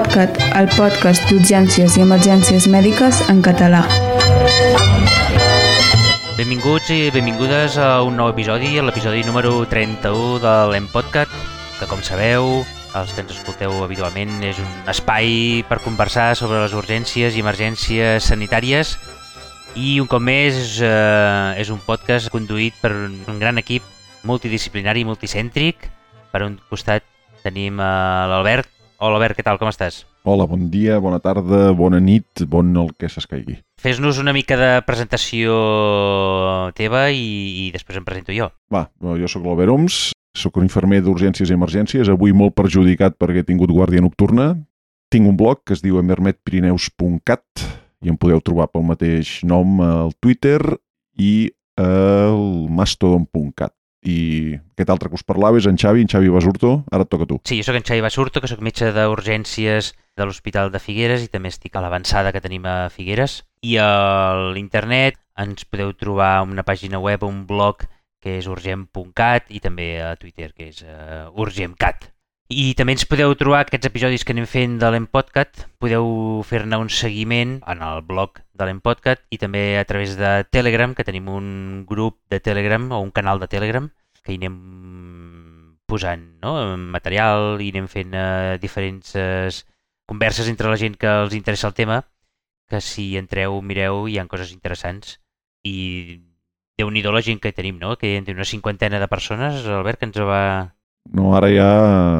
PodCat, el podcast d'urgències i emergències mèdiques en català. Benvinguts i benvingudes a un nou episodi, l'episodi número 31 de l'Empodcat, que com sabeu, els que ens escolteu habitualment, és un espai per conversar sobre les urgències i emergències sanitàries i un cop més eh, és un podcast conduït per un gran equip multidisciplinari i multicèntric. Per un costat tenim eh, l'Albert. Hola Albert, què tal, com estàs? Hola, bon dia, bona tarda, bona nit, bon el que s'escaigui. Fes-nos una mica de presentació teva i, i després em presento jo. Va, jo sóc l'Albert Oms, sóc un infermer d'urgències i emergències, avui molt perjudicat perquè he tingut guàrdia nocturna. Tinc un blog que es diu emermetpirineus.cat i em podeu trobar pel mateix nom al Twitter i al mastodon.cat i aquest altre que us parlava és en Xavi, en Xavi Basurto, ara et toca tu. Sí, jo sóc en Xavi Basurto, que sóc metge d'urgències de l'Hospital de Figueres i també estic a l'avançada que tenim a Figueres. I a l'internet ens podeu trobar una pàgina web, un blog que és urgent.cat i també a Twitter, que és uh, urgentcat. I també ens podeu trobar aquests episodis que anem fent de l'Empodcat, podeu fer-ne un seguiment en el blog de l'Empodcat i també a través de Telegram, que tenim un grup de Telegram o un canal de Telegram que hi anem posant no? material i anem fent uh, diferents uh, converses entre la gent que els interessa el tema, que si entreu, mireu, hi han coses interessants i déu nhi la gent que tenim, no? que hi ha una cinquantena de persones, Albert, que ens va no, ara ja,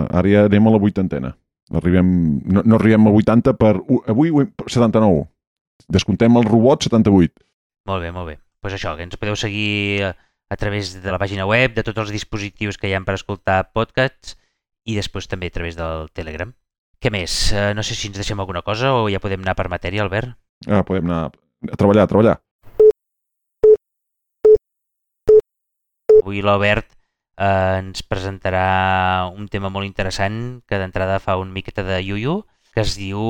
ara ja anem a la vuitantena. Arribem, no, no arribem a 80 per... Avui 79. Descontem el robot 78. Molt bé, molt bé. Doncs pues això, que ens podeu seguir a, través de la pàgina web, de tots els dispositius que hi ha per escoltar podcasts i després també a través del Telegram. Què més? Uh, no sé si ens deixem alguna cosa o ja podem anar per matèria, Albert? Ah, podem anar a treballar, a treballar. Avui l'Albert eh, ens presentarà un tema molt interessant que d'entrada fa un miqueta de yuyu, que es diu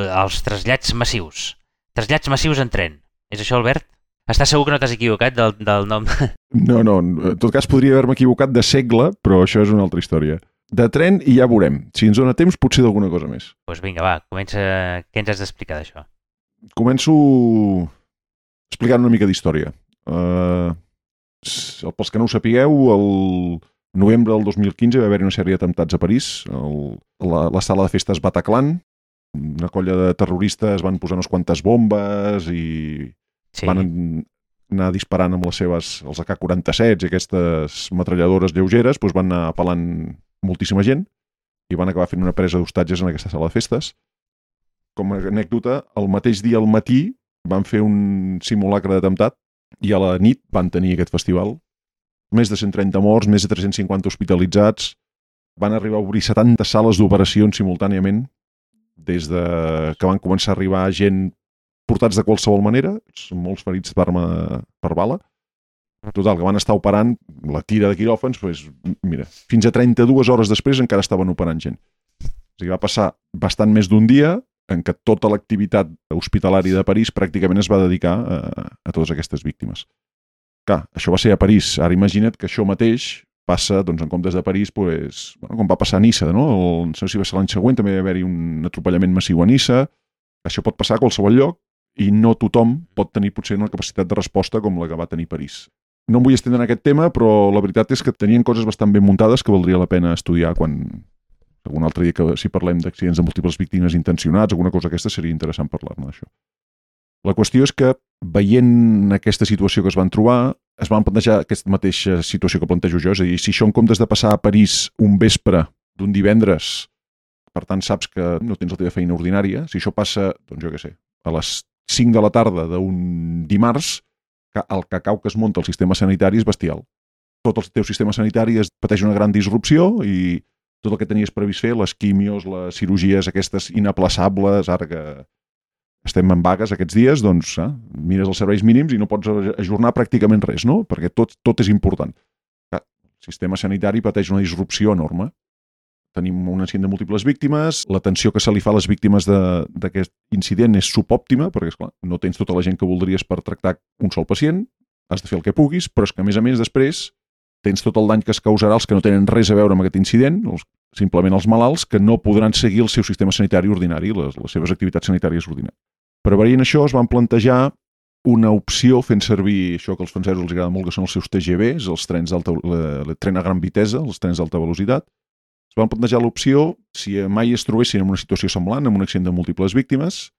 els trasllats massius. Trasllats massius en tren. És això, Albert? Estàs segur que no t'has equivocat del, del nom? No, no. En tot cas podria haver-me equivocat de segle, però això és una altra història. De tren i ja veurem. Si ens dona temps, potser d'alguna cosa més. Doncs pues vinga, va, comença. Què ens has d'explicar d'això? Començo explicant una mica d'història. Uh, pels que no ho sapigueu, el novembre del 2015 va haver-hi una sèrie d'atemptats a París, el, la, la sala de festes Bataclan, una colla de terroristes van posar unes quantes bombes i sí. van anar disparant amb les seves, els AK-47 i aquestes metralladores lleugeres, doncs van anar apel·lant moltíssima gent i van acabar fent una presa d'hostatges en aquesta sala de festes. Com a anècdota, el mateix dia al matí van fer un simulacre d'atemptat i a la nit van tenir aquest festival. Més de 130 morts, més de 350 hospitalitzats, van arribar a obrir 70 sales d'operacions simultàniament, des de que van començar a arribar gent portats de qualsevol manera, molts ferits per, per bala. Total, que van estar operant la tira de quiròfans, pues, mira, fins a 32 hores després encara estaven operant gent. O sigui, va passar bastant més d'un dia en què tota l'activitat hospitalària de París pràcticament es va dedicar a, a totes aquestes víctimes. Clar, això va ser a París. Ara imagina't que això mateix passa, doncs, en comptes de París, pues, bueno, com va passar a Nissa, no? El, no sé si va ser l'any següent, també va haver-hi un atropellament massiu a Nissa. Això pot passar a qualsevol lloc i no tothom pot tenir potser una capacitat de resposta com la que va tenir París. No em vull estendre en aquest tema, però la veritat és que tenien coses bastant ben muntades que valdria la pena estudiar quan, algun altre dia que si parlem d'accidents de múltiples víctimes intencionats, alguna cosa aquesta seria interessant parlar-ne d'això. La qüestió és que, veient aquesta situació que es van trobar, es van plantejar aquesta mateixa situació que plantejo jo, és a dir, si això en comptes de passar a París un vespre d'un divendres, per tant saps que no tens la teva feina ordinària, si això passa, doncs jo què sé, a les 5 de la tarda d'un dimarts, el cacau que es munta al sistema sanitari és bestial. Tot el teu sistema sanitari es pateix una gran disrupció i tot el que tenies previst fer, les quimios, les cirurgies aquestes inaplaçables, ara que estem en vagues aquests dies, doncs eh, mires els serveis mínims i no pots ajornar pràcticament res, no? Perquè tot, tot és important. El sistema sanitari pateix una disrupció enorme. Tenim un incident de múltiples víctimes, l'atenció que se li fa a les víctimes d'aquest incident és subòptima, perquè, esclar, no tens tota la gent que voldries per tractar un sol pacient, has de fer el que puguis, però és que, a més a més, després tens tot el dany que es causarà als que no tenen res a veure amb aquest incident, els simplement els malalts que no podran seguir el seu sistema sanitari ordinari, les, les seves activitats sanitàries ordinàries. Preveient això, es van plantejar una opció fent servir això que als francesos els agrada molt, que són els seus TGVs, els trens d'alta, el tren a gran vitesa, els trens d'alta velocitat. Es van plantejar l'opció, si mai es trobessin en una situació semblant, amb un accident de múltiples víctimes,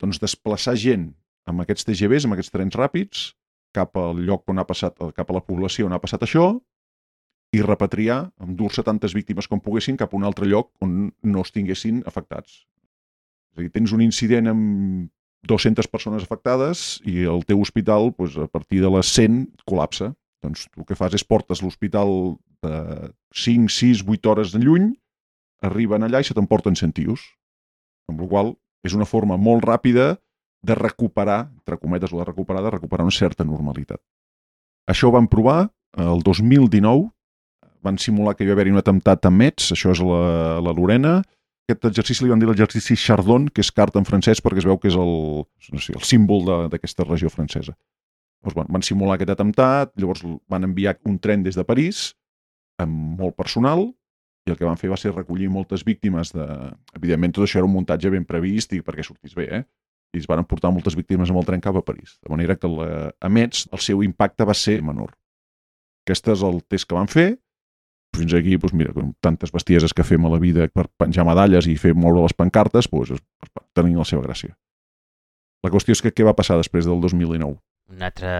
doncs desplaçar gent amb aquests TGVs, amb aquests trens ràpids, cap al lloc on ha passat, cap a la població on ha passat això, i repatriar, endur-se tantes víctimes com poguessin cap a un altre lloc on no es tinguessin afectats. És a dir, tens un incident amb 200 persones afectades i el teu hospital, doncs, a partir de les 100, col·lapsa. Doncs el que fas és portes l'hospital de 5, 6, 8 hores de lluny, arriben allà i se t'emporten centius. Amb la qual és una forma molt ràpida de recuperar, entre cometes, o de recuperar, de recuperar una certa normalitat. Això ho van provar el 2019, van simular que hi va haver-hi un atemptat a Metz, això és la, la Lorena, aquest exercici li van dir l'exercici Chardon, que és carta en francès perquè es veu que és el, no sé, el símbol d'aquesta regió francesa. Llavors, bueno, van simular aquest atemptat, llavors van enviar un tren des de París amb molt personal i el que van fer va ser recollir moltes víctimes de... Evidentment, tot això era un muntatge ben previst i perquè sortís bé, eh? I es van portar moltes víctimes amb el tren cap a París. De manera que la... a Metz el seu impacte va ser menor. Aquest és el test que van fer fins aquí, doncs mira, com tantes bestieses que fem a la vida per penjar medalles i fer moure les pancartes, doncs tenien la seva gràcia. La qüestió és que què va passar després del 2019? Un altre...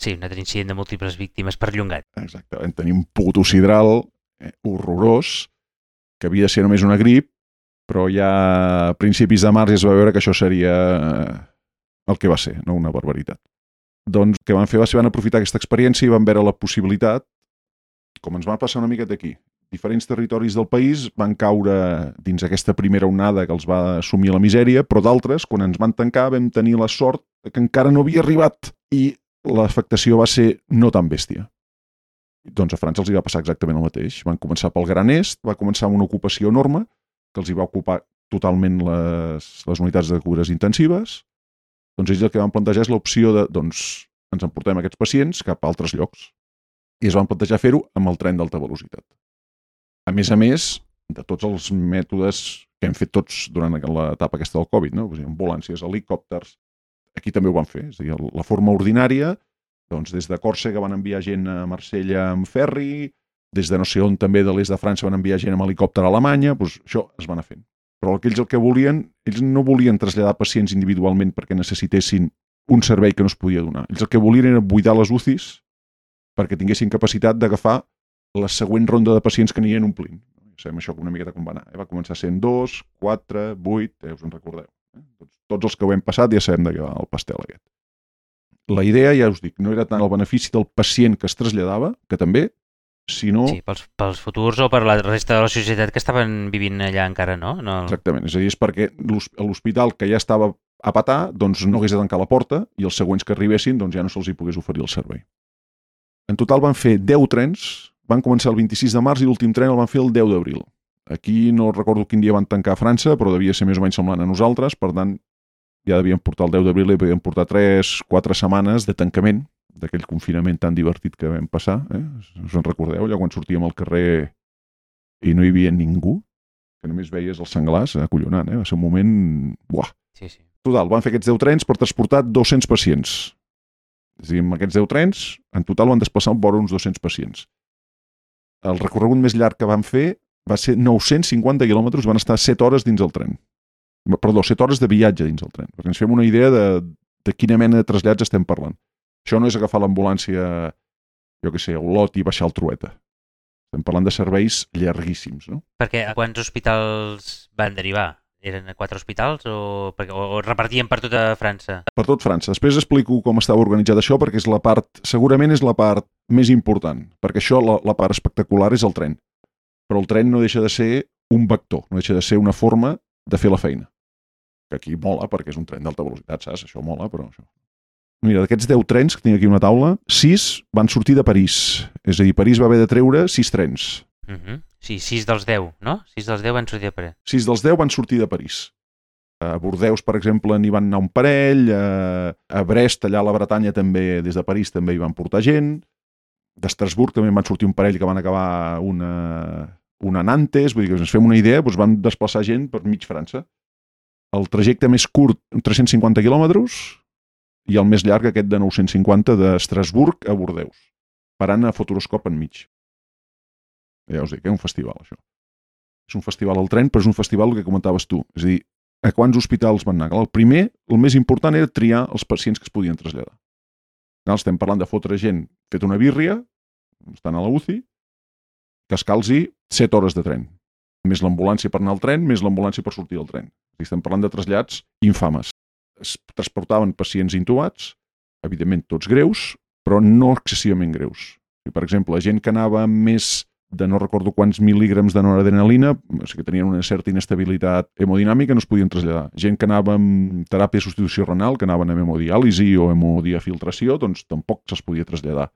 Sí, un altre incident de múltiples víctimes perllongat. Exacte. Vam tenir un puto sidral eh, horrorós que havia de ser només una grip, però ja a principis de març es va veure que això seria eh, el que va ser, no una barbaritat. Doncs el que van fer va ser van aprofitar aquesta experiència i van veure la possibilitat com ens va passar una miqueta aquí. Diferents territoris del país van caure dins aquesta primera onada que els va assumir la misèria, però d'altres, quan ens van tancar, vam tenir la sort que encara no havia arribat i l'afectació va ser no tan bèstia. Doncs a França els hi va passar exactament el mateix. Van començar pel Gran Est, va començar amb una ocupació enorme, que els hi va ocupar totalment les, les unitats de cures intensives. Doncs ells el que van plantejar és l'opció de, doncs, ens emportem aquests pacients cap a altres llocs i es van plantejar fer-ho amb el tren d'alta velocitat. A més a més, de tots els mètodes que hem fet tots durant l'etapa aquesta del Covid, no? ambulàncies, helicòpters, aquí també ho van fer. És a dir, la forma ordinària, doncs des de Còrsega van enviar gent a Marsella amb ferri, des de no sé on també de l'est de França van enviar gent amb helicòpter a Alemanya, doncs això es van anar fent. Però aquells el que volien, ells no volien traslladar pacients individualment perquè necessitessin un servei que no es podia donar. Ells el que volien era buidar les UCIs perquè tinguessin capacitat d'agafar la següent ronda de pacients que anirien omplint. Sabem això una miqueta com va anar. Eh? Va començar sent 2, 4, 8, eh, us en recordeu. Eh? Tots, tots els que ho hem passat ja sabem de què va el pastel aquest. La idea, ja us dic, no era tant el benefici del pacient que es traslladava, que també, sinó... Sí, pels, pels futurs o per la resta de la societat que estaven vivint allà encara, no? no... Exactament, és a dir, és perquè l'hospital que ja estava a patar doncs no hagués de tancar la porta i els següents que arribessin doncs ja no se'ls hi pogués oferir el servei. En total van fer 10 trens, van començar el 26 de març i l'últim tren el van fer el 10 d'abril. Aquí no recordo quin dia van tancar a França, però devia ser més o menys semblant a nosaltres, per tant, ja devien portar el 10 d'abril i podien portar 3-4 setmanes de tancament d'aquell confinament tan divertit que vam passar. Eh? Us en recordeu, allò quan sortíem al carrer i no hi havia ningú, que només veies els senglars, acollonant, eh? va ser un moment... Buah. Sí, sí. Total, van fer aquests 10 trens per transportar 200 pacients és a dir, amb aquests 10 trens, en total van desplaçar vora uns 200 pacients. El recorregut més llarg que van fer va ser 950 quilòmetres, van estar 7 hores dins el tren. Perdó, 7 hores de viatge dins el tren, perquè ens fem una idea de, de quina mena de trasllats estem parlant. Això no és agafar l'ambulància, jo que sé, a Olot i baixar el Trueta. Estem parlant de serveis llarguíssims, no? Perquè a quants hospitals van derivar? Eren a quatre hospitals o, o, o repartien per tota França? Per tot França. Després explico com estava organitzat això perquè és la part, segurament és la part més important, perquè això, la, la part espectacular és el tren. Però el tren no deixa de ser un vector, no deixa de ser una forma de fer la feina. Que aquí mola perquè és un tren d'alta velocitat, saps? Això mola, però això... Mira, d'aquests 10 trens que tinc aquí una taula, 6 van sortir de París. És a dir, París va haver de treure 6 trens. Uh -huh. Sí, 6 dels 10, no? 6 dels 10 van sortir de París. 6 dels 10 van sortir de París. A Bordeus, per exemple, n'hi van anar un parell, a Brest, allà a la Bretanya, també, des de París, també hi van portar gent. D'Estrasburg també van sortir un parell que van acabar una una Nantes, vull dir que ens fem una idea, doncs van desplaçar gent per mig França. El trajecte més curt, 350 quilòmetres, i el més llarg, aquest de 950, d'Estrasburg a Bordeus, parant a Futuroscop enmig. Ja us dic, és un festival, això. És un festival al tren, però és un festival el que comentaves tu. És a dir, a quants hospitals van anar? El primer, el més important era triar els pacients que es podien traslladar. Clar, estem parlant de fotre gent fet una bírria, estan a la UCI, que es calzi 7 hores de tren. Més l'ambulància per anar al tren, més l'ambulància per sortir del tren. Estem parlant de trasllats infames. Es transportaven pacients intubats, evidentment tots greus, però no excessivament greus. Per exemple, gent que anava més de no recordo quants mil·lígrams de noradrenalina, o sigui que tenien una certa inestabilitat hemodinàmica, no es podien traslladar. Gent que anava amb teràpia de substitució renal, que anaven amb hemodiàlisi o hemodiafiltració, doncs tampoc se'ls podia traslladar.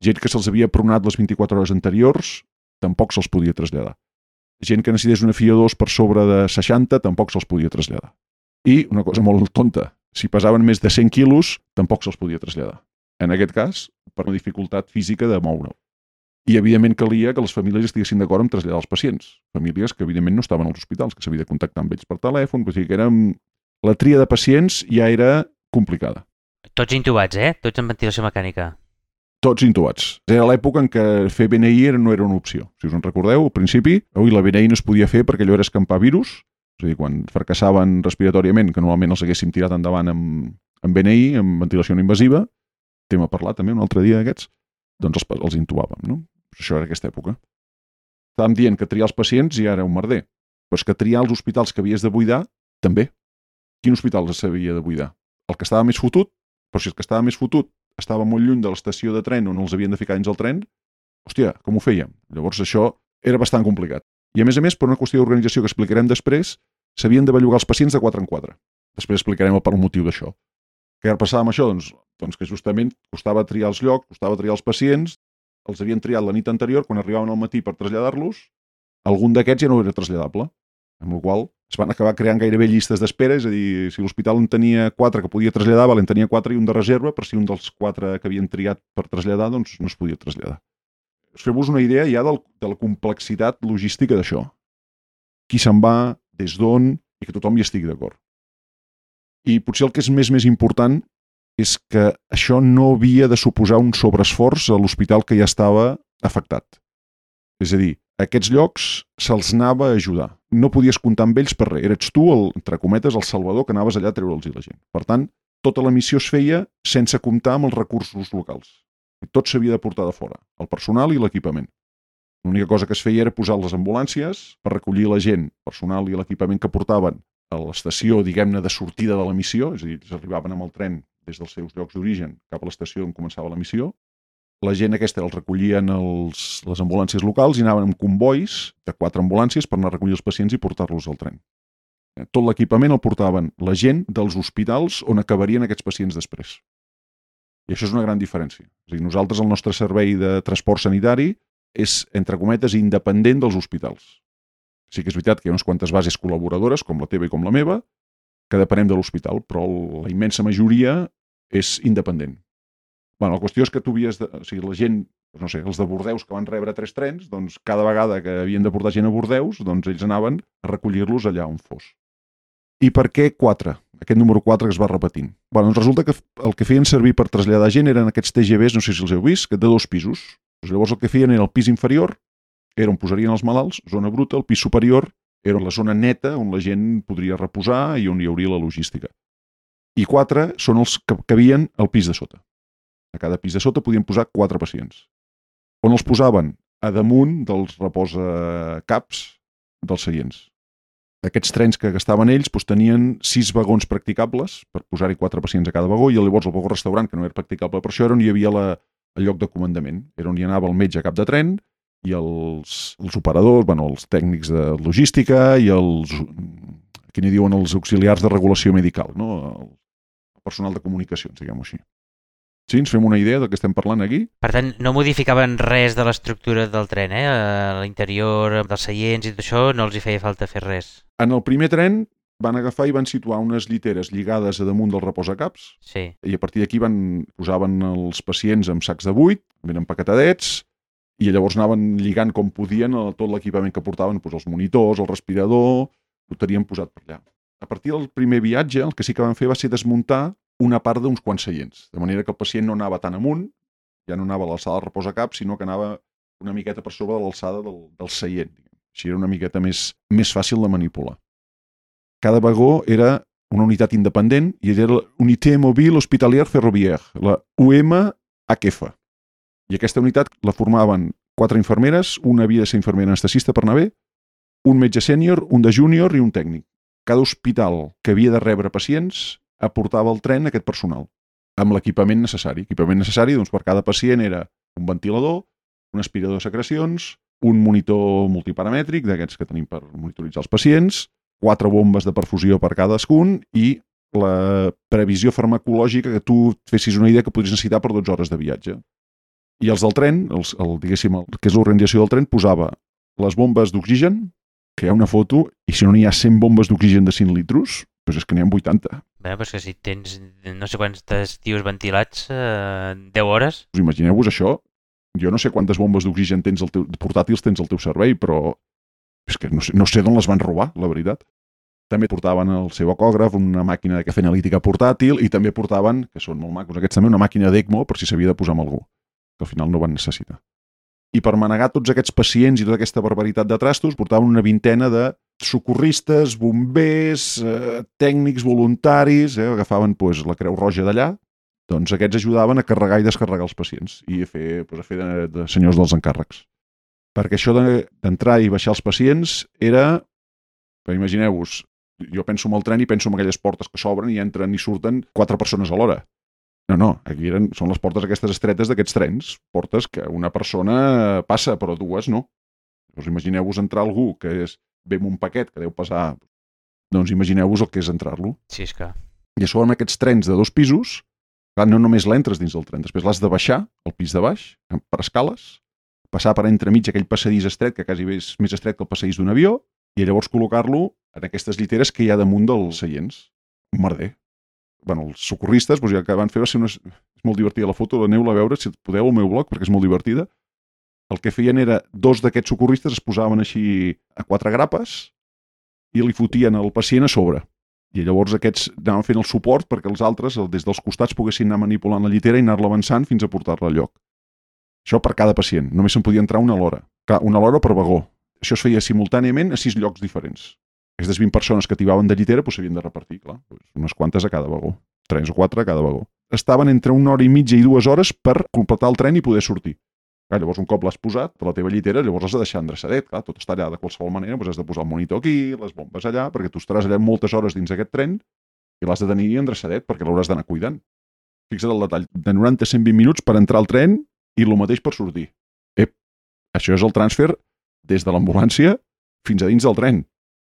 Gent que se'ls havia pronat les 24 hores anteriors, tampoc se'ls podia traslladar. Gent que necessités una FIA 2 per sobre de 60, tampoc se'ls podia traslladar. I una cosa molt tonta, si pesaven més de 100 quilos, tampoc se'ls podia traslladar. En aquest cas, per una dificultat física de moure. I, evidentment, calia que les famílies estiguessin d'acord amb traslladar els pacients. Famílies que, evidentment, no estaven als hospitals, que s'havia de contactar amb ells per telèfon, o sigui que era... la tria de pacients ja era complicada. Tots intubats, eh? Tots amb ventilació mecànica. Tots intubats. Era l'època en què fer BNI no era una opció. Si us en recordeu, al principi, avui la BNI no es podia fer perquè allò era escampar virus, és a dir, quan fracassaven respiratòriament, que normalment els haguéssim tirat endavant amb, amb BNI, amb ventilació no invasiva, tema parlat també un altre dia d'aquests, doncs els, els intubàvem, no? Això era aquesta època. Estàvem dient que triar els pacients ja era un merder, però és que triar els hospitals que havies de buidar, també. Quin hospital s'havia de buidar? El que estava més fotut, però si el que estava més fotut estava molt lluny de l'estació de tren on els havien de ficar dins el tren, hòstia, com ho fèiem? Llavors això era bastant complicat. I a més a més, per una qüestió d'organització que explicarem després, s'havien de bellugar els pacients de 4 en 4. Després explicarem el per motiu d'això. Què passava amb això? Doncs, doncs que justament costava triar els llocs, costava triar els pacients, els havien triat la nit anterior, quan arribaven al matí per traslladar-los, algun d'aquests ja no era traslladable, amb la qual es van acabar creant gairebé llistes d'espera, és a dir, si l'hospital en tenia quatre que podia traslladar, en tenia quatre i un de reserva, per si un dels quatre que havien triat per traslladar doncs no es podia traslladar. Feu-vos una idea ja del, de la complexitat logística d'això. Qui se'n va, des d'on, i que tothom hi estigui d'acord. I potser el que és més més important és que això no havia de suposar un sobreesforç a l'hospital que ja estava afectat. És a dir, aquests llocs se'ls anava a ajudar. No podies comptar amb ells per res. Eres tu, el, entre cometes, el salvador que anaves allà a treure'ls la gent. Per tant, tota la missió es feia sense comptar amb els recursos locals. I tot s'havia de portar de fora, el personal i l'equipament. L'única cosa que es feia era posar les ambulàncies per recollir la gent, personal i l'equipament que portaven a l'estació, diguem-ne, de sortida de la missió, és a dir, arribaven amb el tren des dels seus llocs d'origen cap a l'estació on començava la missió. La gent aquesta els recollien els, les ambulàncies locals i anaven amb convois de quatre ambulàncies per anar a recollir els pacients i portar-los al tren. Eh, tot l'equipament el portaven la gent dels hospitals on acabarien aquests pacients després. I això és una gran diferència. És a dir, nosaltres, el nostre servei de transport sanitari és, entre cometes, independent dels hospitals. Sí que és veritat que hi ha unes quantes bases col·laboradores, com la teva i com la meva, que depenem de l'hospital, però la immensa majoria és independent. Bueno, la qüestió és que tu havies de... O sigui, la gent, no sé, els de Bordeus que van rebre tres trens, doncs cada vegada que havien de portar gent a Bordeus, doncs ells anaven a recollir-los allà on fos. I per què 4? Aquest número 4 que es va repetint. Bueno, doncs resulta que el que feien servir per traslladar gent eren aquests TGVs, no sé si els heu vist, que de dos pisos. Doncs llavors el que feien era el pis inferior, era on posarien els malalts, zona bruta, el pis superior era la zona neta on la gent podria reposar i on hi hauria la logística. I quatre són els que cabien al pis de sota. A cada pis de sota podien posar quatre pacients. On els posaven? A damunt dels reposacaps dels seients. Aquests trens que gastaven ells doncs, tenien sis vagons practicables per posar-hi quatre pacients a cada vagó i llavors el vagó restaurant, que no era practicable per això, era on hi havia la, el lloc de comandament. Era on hi anava el metge a cap de tren i els, els operadors, bueno, els tècnics de logística i els, que n'hi diuen els auxiliars de regulació medical, no? el personal de comunicacions, diguem-ho així. Sí, ens fem una idea del que estem parlant aquí? Per tant, no modificaven res de l'estructura del tren, eh? L'interior, dels seients i tot això, no els hi feia falta fer res. En el primer tren van agafar i van situar unes lliteres lligades a damunt del reposacaps sí. i a partir d'aquí van posaven els pacients amb sacs de buit, ben empaquetadets, i llavors anaven lligant com podien a tot l'equipament que portaven, doncs els monitors, el respirador, ho tenien posat per allà. A partir del primer viatge, el que sí que van fer va ser desmuntar una part d'uns quants seients, de manera que el pacient no anava tan amunt, ja no anava a l'alçada del reposacap, sinó que anava una miqueta per sobre de l'alçada del, del seient. Així era una miqueta més, més fàcil de manipular. Cada vagó era una unitat independent i era la Unité Mobile Hospitalière Ferroviaire, la UMHF. I aquesta unitat la formaven quatre infermeres, una havia de ser infermera anestesista per anar bé, un metge sènior, un de júnior i un tècnic. Cada hospital que havia de rebre pacients aportava al tren aquest personal, amb l'equipament necessari. Equipament necessari doncs, per cada pacient era un ventilador, un aspirador de secrecions, un monitor multiparamètric, d'aquests que tenim per monitoritzar els pacients, quatre bombes de perfusió per cadascun i la previsió farmacològica que tu fessis una idea que podries necessitar per 12 hores de viatge. I els del tren, els, el, diguéssim, el, que és l'organització del tren, posava les bombes d'oxigen, que hi ha una foto, i si no n'hi ha 100 bombes d'oxigen de 5 litros, doncs és que n'hi ha 80. Bé, però és que si tens no sé quants tios ventilats, eh, 10 hores... Us imagineu-vos això? Jo no sé quantes bombes d'oxigen tens al teu, portàtils tens al teu servei, però és que no sé, no sé d'on les van robar, la veritat. També portaven el seu ecògraf, una màquina de cafè analítica portàtil i també portaven, que són molt macos aquests també, una màquina d'ECMO per si s'havia de posar amb algú, que al final no van necessitar. I per manegar tots aquests pacients i tota aquesta barbaritat de trastos, portaven una vintena de socorristes, bombers, eh, tècnics voluntaris, eh, agafaven pues, la Creu Roja d'allà, doncs aquests ajudaven a carregar i descarregar els pacients i a fer, pues, a fer de, de senyors dels encàrrecs. Perquè això d'entrar de, i baixar els pacients era, imagineu-vos, jo penso en el tren i penso en aquelles portes que s'obren i entren i surten quatre persones alhora. No, no, aquí eren, són les portes aquestes estretes d'aquests trens, portes que una persona passa, però dues no. Doncs imagineu-vos entrar algú que és ve amb un paquet que deu pesar... Doncs imagineu-vos el que és entrar-lo. Sí, és que... I a sobre amb aquests trens de dos pisos, clar, no només l'entres dins del tren, després l'has de baixar al pis de baix, per escales, passar per entremig aquell passadís estret, que quasi és més estret que el passadís d'un avió, i llavors col·locar-lo en aquestes lliteres que hi ha damunt dels seients. Un merder. Bueno, els socorristes, doncs ja que van fer va ser una... És molt divertida la foto, aneu-la a veure, si podeu, al meu blog, perquè és molt divertida el que feien era, dos d'aquests socorristes es posaven així a quatre grapes i li fotien el pacient a sobre. I llavors aquests anaven fent el suport perquè els altres, des dels costats, poguessin anar manipulant la llitera i anar-la avançant fins a portar-la al lloc. Això per cada pacient. Només se'n podia entrar una a l'hora. Clar, una a l'hora per vagó. Això es feia simultàniament a sis llocs diferents. Aquestes 20 persones que tibaven de llitera doncs, s'havien de repartir, clar, unes quantes a cada vagó. Tres o quatre a cada vagó. Estaven entre una hora i mitja i dues hores per completar el tren i poder sortir. Clar, llavors, un cop l'has posat per la teva llitera, llavors has de deixar endreçadet. Clar, tot està allà de qualsevol manera, doncs has de posar el monitor aquí, les bombes allà, perquè tu estaràs allà moltes hores dins aquest tren i l'has de tenir endreçadet perquè l'hauràs d'anar cuidant. Fixa't el detall, de 90 a 120 minuts per entrar al tren i el mateix per sortir. Ep, això és el transfer des de l'ambulància fins a dins del tren.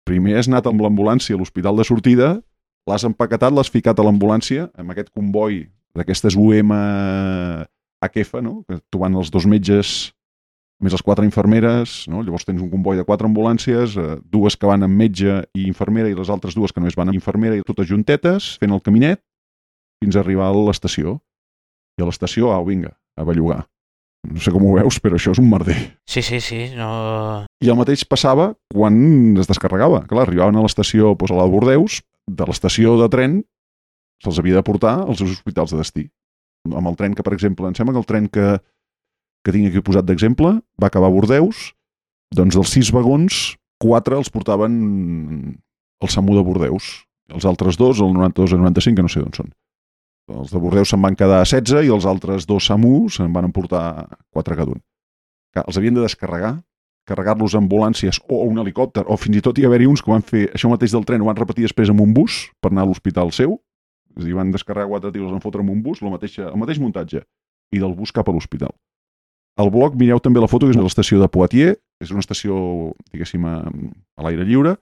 Primer has anat amb l'ambulància a l'hospital de sortida, l'has empaquetat, l'has ficat a l'ambulància amb aquest comboi d'aquestes UM AQF, no? que tu van els dos metges més les quatre infermeres, no? llavors tens un comboi de quatre ambulàncies, eh, dues que van amb metge i infermera i les altres dues que només van amb infermera i totes juntetes, fent el caminet, fins a arribar a l'estació. I a l'estació, au, vinga, a bellugar. No sé com ho veus, però això és un merder. Sí, sí, sí. No... I el mateix passava quan es descarregava. Clar, arribaven a l'estació, doncs a la Bordeus, de l'estació de tren se'ls havia de portar als seus hospitals de destí amb el tren que, per exemple, em sembla que el tren que, que tinc aquí posat d'exemple va acabar a Bordeus, doncs dels sis vagons, quatre els portaven al SAMU de Bordeus. Els altres dos, el 92 i el 95, que no sé d'on són. Els de Bordeus se'n van quedar 16 i els altres dos SAMU se'n van emportar quatre cada un. Els havien de descarregar, carregar-los amb ambulàncies o un helicòpter, o fins i tot hi haver-hi uns que van fer això mateix del tren, ho van repetir després amb un bus per anar a l'hospital seu, és a dir, van descarregar quatre tiros, en fotre amb un bus, el mateix, el mateix muntatge, i del bus cap a l'hospital. Al bloc mireu també la foto, que és l'estació de Poitiers, és una estació, diguéssim, a, a l'aire lliure.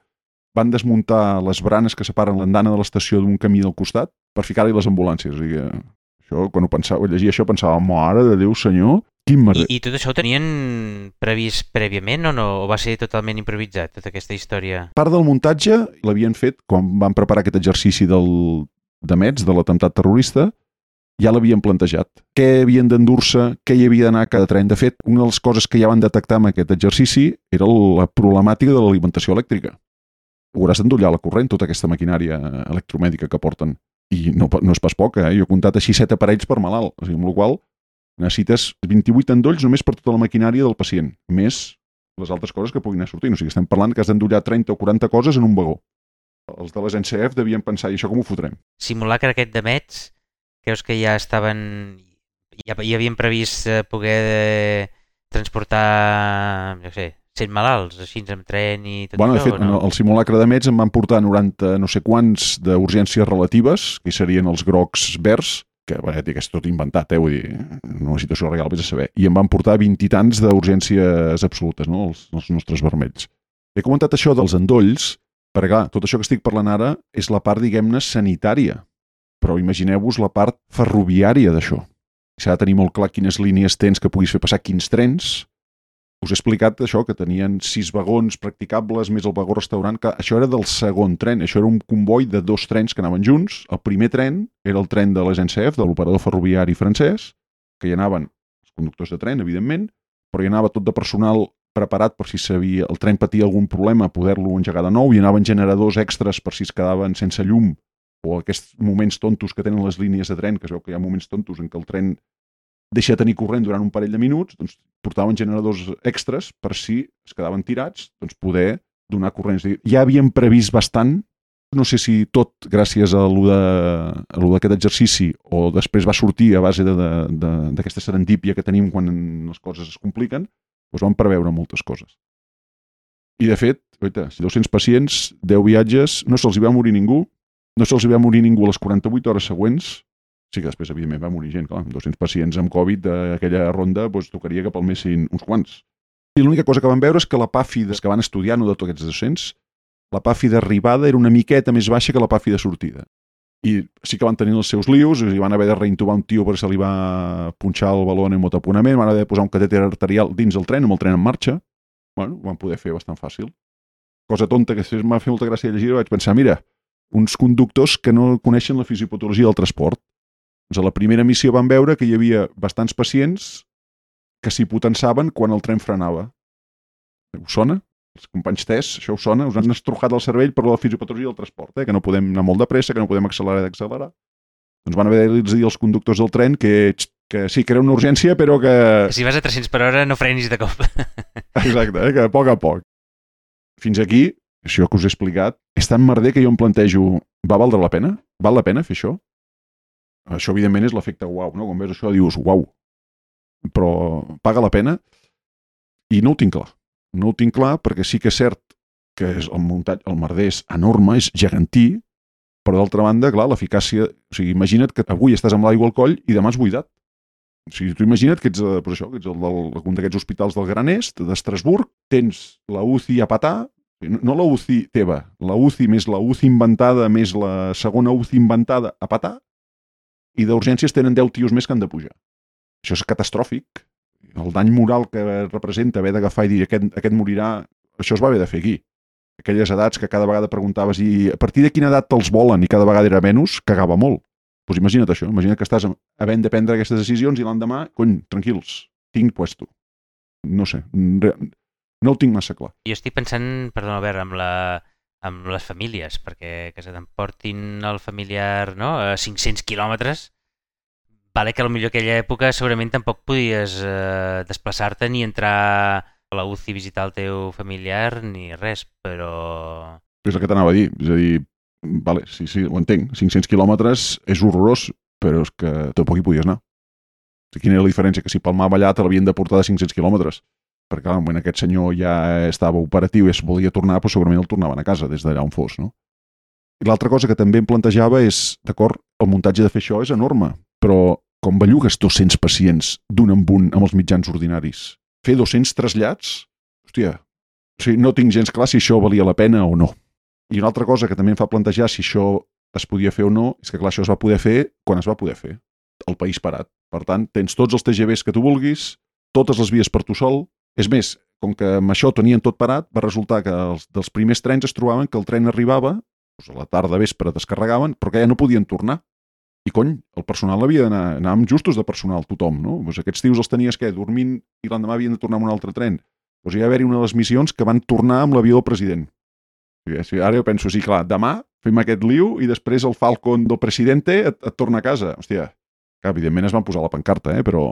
Van desmuntar les branes que separen l'andana de l'estació d'un camí del costat per ficar-hi les ambulàncies. O sigui, això, quan ho pensava, llegia això, pensava, mare de Déu senyor, quin merder. I, I tot això ho tenien previst prèviament o no? O va ser totalment improvisat, tota aquesta història? Part del muntatge l'havien fet quan van preparar aquest exercici del, de Mets, de l'atemptat terrorista, ja l'havien plantejat. Què havien d'endur-se, què hi havia d'anar cada tren. De fet, una de les coses que ja van detectar amb aquest exercici era la problemàtica de l'alimentació elèctrica. Hauràs d'endollar la corrent, tota aquesta maquinària electromèdica que porten. I no, no és pas poca, eh? jo he comptat així set aparells per malalt, o sigui, amb la qual necessites 28 endolls només per tota la maquinària del pacient, més les altres coses que puguin anar sortint. O sigui, estem parlant que has d'endollar 30 o 40 coses en un vagó. Els de les NCF devien pensar, i això com ho fotrem? Simulacre aquest de Mets, creus que ja estaven... ja, ja havien previst eh, poder eh, transportar, no sé, 100 malalts, així amb tren i tot Bueno, de això, fet, o no? en el simulacre de Mets em van portar 90 no sé quants d'urgències relatives, que serien els grocs verds, que bé, dic, és tot inventat, eh? vull dir, en una situació real vés a saber. I em van portar 20 i tants d'urgències absolutes, no? els, els nostres vermells. He comentat això dels endolls, perquè clar, tot això que estic parlant ara és la part, diguem-ne, sanitària. Però imagineu-vos la part ferroviària d'això. S'ha de tenir molt clar quines línies tens que puguis fer passar quins trens. Us he explicat això, que tenien sis vagons practicables més el vagó restaurant, que això era del segon tren, això era un comboi de dos trens que anaven junts. El primer tren era el tren de les NCF, de l'operador ferroviari francès, que hi anaven els conductors de tren, evidentment, però hi anava tot de personal preparat per si sabia, el tren patia algun problema, poder-lo engegar de nou, hi anaven generadors extras per si es quedaven sense llum, o aquests moments tontos que tenen les línies de tren, que es veu que hi ha moments tontos en què el tren deixa de tenir corrent durant un parell de minuts, doncs portaven generadors extras per si es quedaven tirats, doncs poder donar corrent. És a dir, ja havíem previst bastant, no sé si tot gràcies a lo d'aquest exercici o després va sortir a base d'aquesta serendípia que tenim quan les coses es compliquen, doncs vam preveure moltes coses. I de fet, oita, si 200 pacients, 10 viatges, no se'ls hi va morir ningú, no se'ls hi va morir ningú a les 48 hores següents, Sí que després, evidentment, va morir gent, clar, amb 200 pacients amb Covid d'aquella ronda, doncs, tocaria que palmessin uns quants. I l'única cosa que van veure és que la PAFI des que van estudiar, no de tots aquests 200, la PAFI d'arribada era una miqueta més baixa que la PAFI de sortida. I sí que van tenir els seus lius, i van haver de reintubar un tio perquè se li va punxar el baló en hemotaponament, van haver de posar un catèter arterial dins el tren, amb el tren en marxa. Bueno, ho van poder fer bastant fàcil. Cosa tonta que m'ha fet molta gràcia llegir, vaig pensar, mira, uns conductors que no coneixen la fisiopatologia del transport, doncs a la primera missió van veure que hi havia bastants pacients que s'hipotensaven quan el tren frenava. Us sona? Els companys TES, això us sona? Us han estrujat el cervell per la fisiopatologia del transport, eh? que no podem anar molt de pressa, que no podem accelerar i d'accelerar. Doncs van haver de dir als conductors del tren que, que sí, que era una urgència, però que... Que si vas a 300 per hora no frenis de cop. Exacte, eh? que a poc a poc. Fins aquí, això que us he explicat, és tan merder que jo em plantejo, va valdre la pena? Val la pena fer això? Això, evidentment, és l'efecte uau, no? Quan veus això dius, uau, però paga la pena? I no ho tinc clar. No ho tinc clar perquè sí que és cert que és el muntatge, el merder és enorme, és gegantí, però d'altra banda, clar, l'eficàcia... O sigui, imagina't que avui estàs amb l'aigua al coll i demà has buidat. O sigui, tu imagina't que ets, eh, pues això, que ets el del, un d'aquests hospitals del Gran Est, d'Estrasburg, tens la UCI a patar, no, la UCI teva, la UCI més la UCI inventada més la segona UCI inventada a patar, i d'urgències tenen 10 tios més que han de pujar. Això és catastròfic. El dany moral que representa haver d'agafar i dir aquest, aquest morirà, això es va haver de fer aquí. Aquelles edats que cada vegada preguntaves i a partir de quina edat te'ls volen i cada vegada era menys, cagava molt. Doncs pues imagina't això, imagina't que estàs havent de prendre aquestes decisions i l'endemà, cony, tranquils, tinc puesto. No sé, no ho tinc massa clar. Jo estic pensant, perdona Albert, amb, la, amb les famílies, perquè que se t'emportin el familiar no, a 500 quilòmetres, vale que potser aquella època segurament tampoc podies eh, desplaçar-te ni entrar a la UCI a visitar el teu familiar ni res, però... És el que t'anava a dir. És a dir, vale, sí, sí, ho entenc. 500 quilòmetres és horrorós, però és que tampoc hi podies anar. Quina era la diferència? Que si palmava allà te l'havien de portar de 500 quilòmetres. Perquè, clar, quan aquest senyor ja estava operatiu i es volia tornar, doncs segurament el tornaven a casa, des d'allà on fos, no? I l'altra cosa que també em plantejava és, d'acord, el muntatge de fer això és enorme, però com bellugues 200 pacients d'un en un amb els mitjans ordinaris, fer 200 trasllats, hòstia, o sigui, no tinc gens clar si això valia la pena o no. I una altra cosa que també em fa plantejar si això es podia fer o no, és que clar, això es va poder fer quan es va poder fer. El país parat. Per tant, tens tots els TGVs que tu vulguis, totes les vies per tu sol. És més, com que amb això tenien tot parat, va resultar que els, dels primers trens es trobaven que el tren arribava, doncs a la tarda vespre descarregaven, però que ja no podien tornar. I cony, el personal havia d'anar, anàvem justos de personal, tothom, no? Pues aquests tios els tenies, què, dormint i l'endemà havien de tornar amb un altre tren. Doncs hi va haver-hi una de les missions que van tornar amb l'avió del president. I ara jo penso, sí, clar, demà fem aquest liu i després el Falcon del presidente et, et torna a casa. Hòstia, que evidentment es van posar la pancarta, eh? però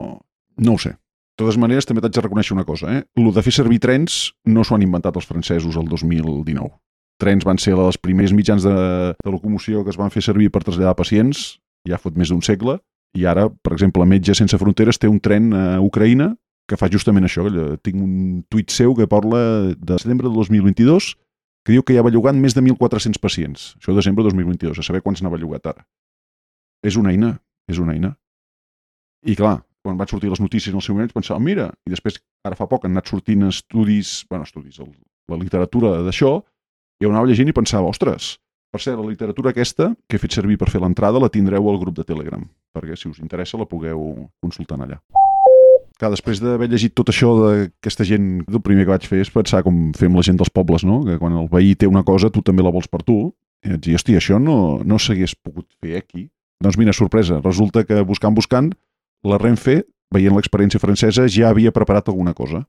no ho sé. De totes maneres, també t'haig de reconèixer una cosa. Eh? Lo de fer servir trens no s'ho han inventat els francesos el 2019. Trens van ser dels primers mitjans de, de locomoció que es van fer servir per traslladar pacients ja fot més d'un segle, i ara, per exemple, Metge Sense Fronteres té un tren a Ucraïna que fa justament això. Tinc un tuit seu que parla de setembre de 2022 que diu que ja va llogant més de 1.400 pacients. Això de desembre de 2022, a saber quants n'ha llogat ara. És una eina, és una eina. I clar, quan van sortir les notícies en el seu moment, pensava, mira, i després, ara fa poc, han anat sortint estudis, bueno, estudis, el, la literatura d'això, i on anava llegint i pensava, ostres, per cert, la literatura aquesta, que he fet servir per fer l'entrada, la tindreu al grup de Telegram, perquè si us interessa la pugueu consultar allà. Clar, després d'haver llegit tot això d'aquesta gent, el primer que vaig fer és pensar com fem la gent dels pobles, no? Que quan el veí té una cosa, tu també la vols per tu. I vaig dir, hòstia, això no, no s'hagués pogut fer aquí. Doncs mira, sorpresa, resulta que buscant, buscant, la Renfe, veient l'experiència francesa, ja havia preparat alguna cosa.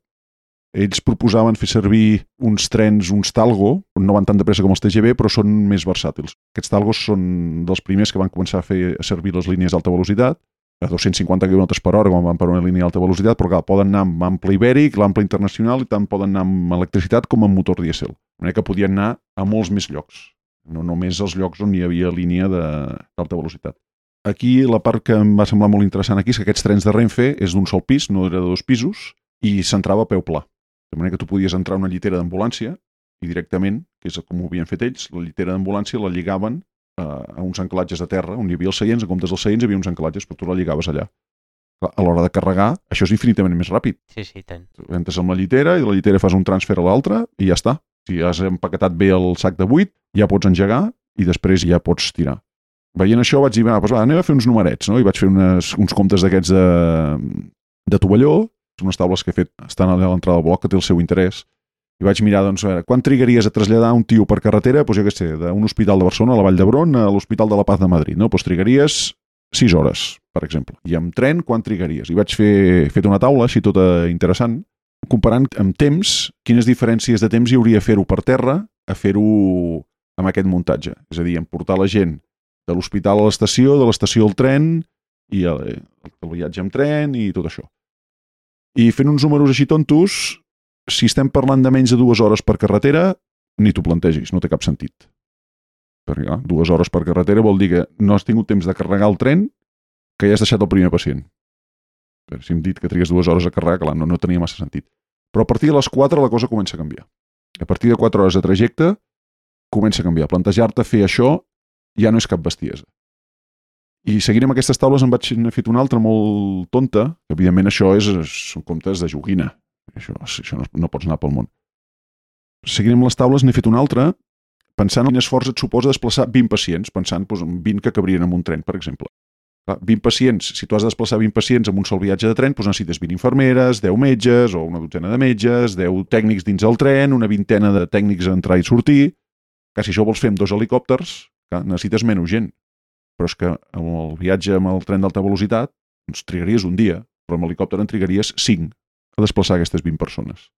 Ells proposaven fer servir uns trens, uns Talgo, no van tan de pressa com els TGV, però són més versàtils. Aquests Talgos són dels primers que van començar a fer servir les línies d'alta velocitat, a 250 km per hora, com van per una línia d'alta velocitat, però clar, poden anar amb ample ibèric, l'ample internacional, i tant poden anar amb electricitat com amb motor dièsel. De manera que podien anar a molts més llocs, no només als llocs on hi havia línia d'alta velocitat. Aquí la part que em va semblar molt interessant aquí és que aquests trens de Renfe és d'un sol pis, no era de dos pisos, i s'entrava a peu pla. De manera que tu podies entrar a una llitera d'ambulància i directament, que és com ho havien fet ells, la llitera d'ambulància la lligaven a, eh, a uns anclatges a terra, on hi havia els seients, en comptes dels seients hi havia uns anclatges, però tu la lligaves allà. A l'hora de carregar, això és infinitament més ràpid. Sí, sí, tant. Entres amb la llitera i de la llitera fas un transfer a l'altra i ja està. Si has empaquetat bé el sac de buit, ja pots engegar i després ja pots tirar. Veient això vaig dir, va, doncs va, anem a fer uns numerets, no? I vaig fer unes, uns comptes d'aquests de, de tovalló unes taules que he fet estan a l'entrada del bloc, que té el seu interès, i vaig mirar, doncs, veure, quan trigaries a traslladar un tio per carretera, doncs jo què sé, d'un hospital de Barcelona a la Vall d'Hebron a l'Hospital de la Paz de Madrid, no? Doncs trigaries 6 hores, per exemple. I amb tren, quan trigaries? I vaig fer, fet una taula així tota interessant, comparant amb temps, quines diferències de temps hi hauria fer-ho per terra a fer-ho amb aquest muntatge. És a dir, en portar la gent de l'hospital a l'estació, de l'estació al tren, i el, el viatge amb tren i tot això. I fent uns números així tontos, si estem parlant de menys de dues hores per carretera, ni t'ho plantegis, no té cap sentit. Perquè clar, dues hores per carretera vol dir que no has tingut temps de carregar el tren que ja has deixat el primer pacient. Si hem dit que trigues dues hores a carregar, clar, no, no tenia massa sentit. Però a partir de les 4 la cosa comença a canviar. A partir de 4 hores de trajecte comença a canviar. Plantejar-te fer això ja no és cap bestiesa. I seguint amb aquestes taules en vaig n'he fet una altra molt tonta, que evidentment això és, són comptes de joguina. Això, això no, no pots anar pel món. Seguint amb les taules n'he fet una altra, pensant en quin esforç et suposa desplaçar 20 pacients, pensant doncs, en 20 que cabrien en un tren, per exemple. 20 pacients, si tu has de desplaçar 20 pacients amb un sol viatge de tren, doncs necessites 20 infermeres, 10 metges o una dotzena de metges, 10 tècnics dins el tren, una vintena de tècnics a entrar i sortir. Que si això vols fer amb dos helicòpters, necessites menys gent però és que amb el viatge amb el tren d'alta velocitat doncs trigaries un dia, però amb helicòpter en trigaries 5 a desplaçar aquestes 20 persones.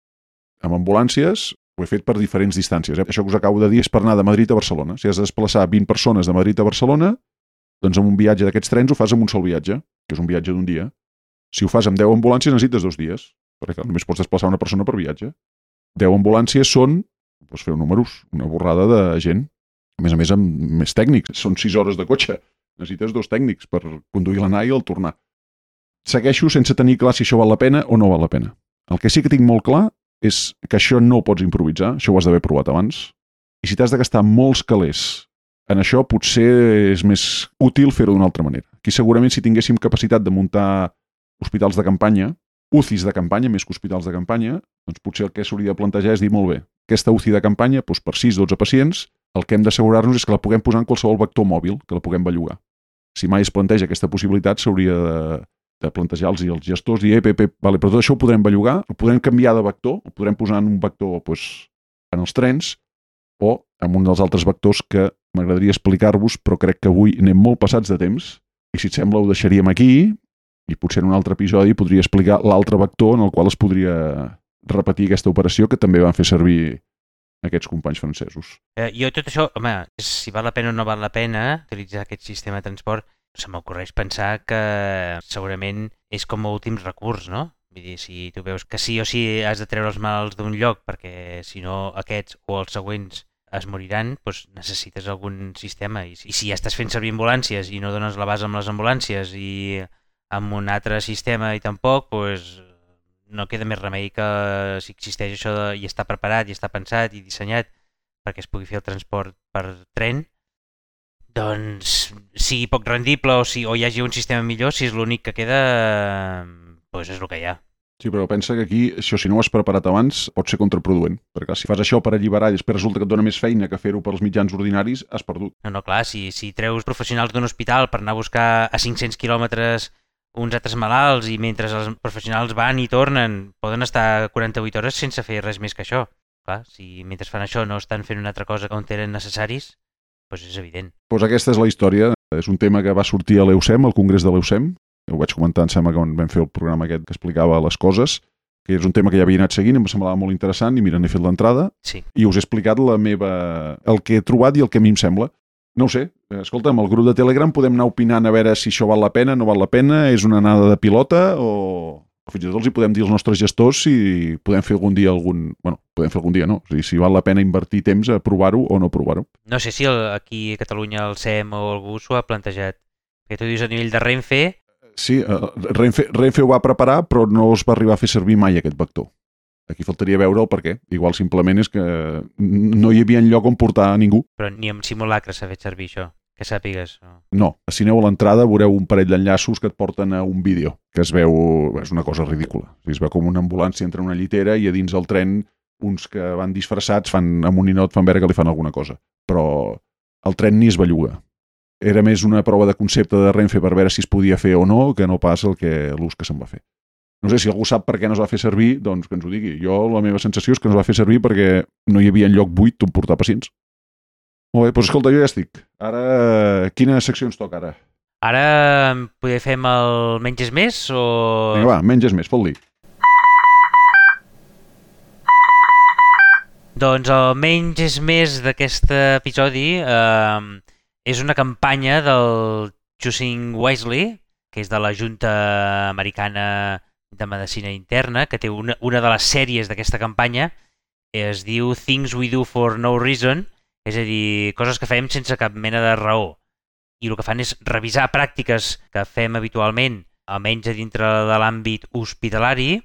Amb ambulàncies ho he fet per diferents distàncies. Eh? Això que us acabo de dir és per anar de Madrid a Barcelona. Si has de desplaçar 20 persones de Madrid a Barcelona, doncs amb un viatge d'aquests trens ho fas amb un sol viatge, que és un viatge d'un dia. Si ho fas amb 10 ambulàncies necessites dos dies, perquè només pots desplaçar una persona per viatge. 10 ambulàncies són, doncs feu números, una borrada de gent. Més a més, amb més tècnics. Són 6 hores de cotxe necessites dos tècnics per conduir l'anar i el tornar. Segueixo sense tenir clar si això val la pena o no val la pena. El que sí que tinc molt clar és que això no ho pots improvisar, això ho has d'haver provat abans, i si t'has de gastar molts calés en això, potser és més útil fer-ho d'una altra manera. Aquí segurament si tinguéssim capacitat de muntar hospitals de campanya, UCIs de campanya, més que hospitals de campanya, doncs potser el que s'hauria de plantejar és dir, molt bé, aquesta UCI de campanya, doncs per 6-12 pacients, el que hem d'assegurar-nos és que la puguem posar en qualsevol vector mòbil, que la puguem bellugar. Si mai es planteja aquesta possibilitat, s'hauria de, de plantejar-los els gestors i, ep, ep, vale, però tot això ho podrem bellugar, ho podrem canviar de vector, ho podrem posar en un vector pues, en els trens o en un dels altres vectors que m'agradaria explicar-vos, però crec que avui anem molt passats de temps I si et sembla ho deixaríem aquí i potser en un altre episodi podria explicar l'altre vector en el qual es podria repetir aquesta operació que també van fer servir aquests companys francesos. Eh, jo tot això, home, si val la pena o no val la pena utilitzar aquest sistema de transport, se m'ocorreix pensar que segurament és com a últim recurs, no? Vull dir, si tu veus que sí o sí has de treure els mals d'un lloc perquè si no aquests o els següents es moriran, doncs necessites algun sistema. I, I si ja estàs fent servir ambulàncies i no dones la base amb les ambulàncies i amb un altre sistema i tampoc, doncs no queda més remei que si existeix això de, i està preparat i està pensat i dissenyat perquè es pugui fer el transport per tren, doncs sigui poc rendible o, si, o hi hagi un sistema millor, si és l'únic que queda, doncs és el que hi ha. Sí, però pensa que aquí, això si no ho has preparat abans, pot ser contraproduent. Perquè si fas això per alliberar i després resulta que et dona més feina que fer-ho pels mitjans ordinaris, has perdut. No, no, clar, si, si treus professionals d'un hospital per anar a buscar a 500 quilòmetres uns altres malalts i mentre els professionals van i tornen poden estar 48 hores sense fer res més que això. Clar, si mentre fan això no estan fent una altra cosa on eren necessaris, doncs és evident. Doncs aquesta és la història. És un tema que va sortir a l'EUSEM, al Congrés de l'EUSEM. Ho vaig comentar, em sembla, quan vam fer el programa aquest que explicava les coses, que és un tema que ja havia anat seguint, em semblava molt interessant i mira, n'he fet l'entrada sí. i us he explicat la meva... el que he trobat i el que a mi em sembla. No ho sé. Escolta, amb el grup de Telegram podem anar opinant a veure si això val la pena, no val la pena, és una anada de pilota o, fins i tot els hi podem dir als nostres gestors si podem fer algun dia algun... bueno, podem fer algun dia, no? O sigui, si val la pena invertir temps a provar-ho o no provar-ho. No sé si el, aquí a Catalunya el SEM o algú s'ho ha plantejat. Que tu dius a nivell de Renfe... Sí, uh, Renfe, Renfe ho va preparar, però no es va arribar a fer servir mai aquest vector. Aquí faltaria veure el per què. Igual simplement és que no hi havia lloc on portar a ningú. Però ni amb simulacre s'ha fet servir això, que sàpigues. No. Si aneu a l'entrada veureu un parell d'enllaços que et porten a un vídeo, que es veu... és una cosa ridícula. Es veu com una ambulància entre una llitera i a dins el tren uns que van disfressats fan amb un ninot fan veure que li fan alguna cosa. Però el tren ni es belluga. Era més una prova de concepte de Renfe per veure si es podia fer o no que no pas el que l'ús que se'n va fer. No sé si algú sap per què no es va fer servir, doncs que ens ho digui. Jo la meva sensació és que no es va fer servir perquè no hi havia lloc buit on portar pacients. Molt bé, doncs escolta, jo ja estic. Ara, quina secció ens toca ara? Ara poder fem el menys és més o... Vinga, va, menys és més, fot-li. Doncs el menys és més d'aquest episodi eh, és una campanya del Choosing Wisely, que és de la Junta Americana de Medicina Interna, que té una, una de les sèries d'aquesta campanya, es diu Things We Do For No Reason, és a dir, coses que fem sense cap mena de raó. I el que fan és revisar pràctiques que fem habitualment, almenys a dintre de l'àmbit hospitalari,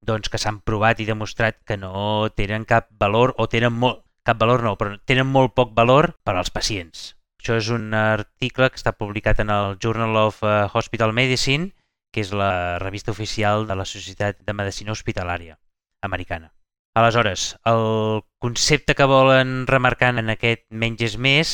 doncs que s'han provat i demostrat que no tenen cap valor o tenen molt, cap valor no, però tenen molt poc valor per als pacients. Això és un article que està publicat en el Journal of eh, Hospital Medicine, que és la revista oficial de la Societat de Medicina Hospitalària americana. Aleshores, el concepte que volen remarcar en aquest menys és més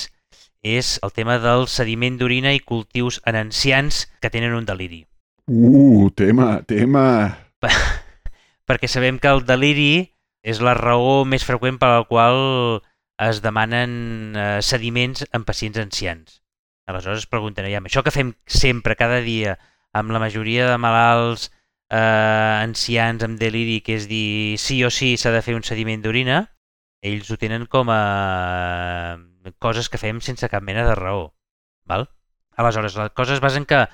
és el tema del sediment d'orina i cultius en ancians que tenen un deliri. Uh, tema, tema! perquè sabem que el deliri és la raó més freqüent per la qual es demanen eh, sediments en pacients ancians. Aleshores es pregunten, ja, això que fem sempre, cada dia, amb la majoria de malalts eh, ancians amb deliri, que és dir sí o sí s'ha de fer un sediment d'orina, ells ho tenen com a coses que fem sense cap mena de raó. Val? Aleshores, la cosa es basa en que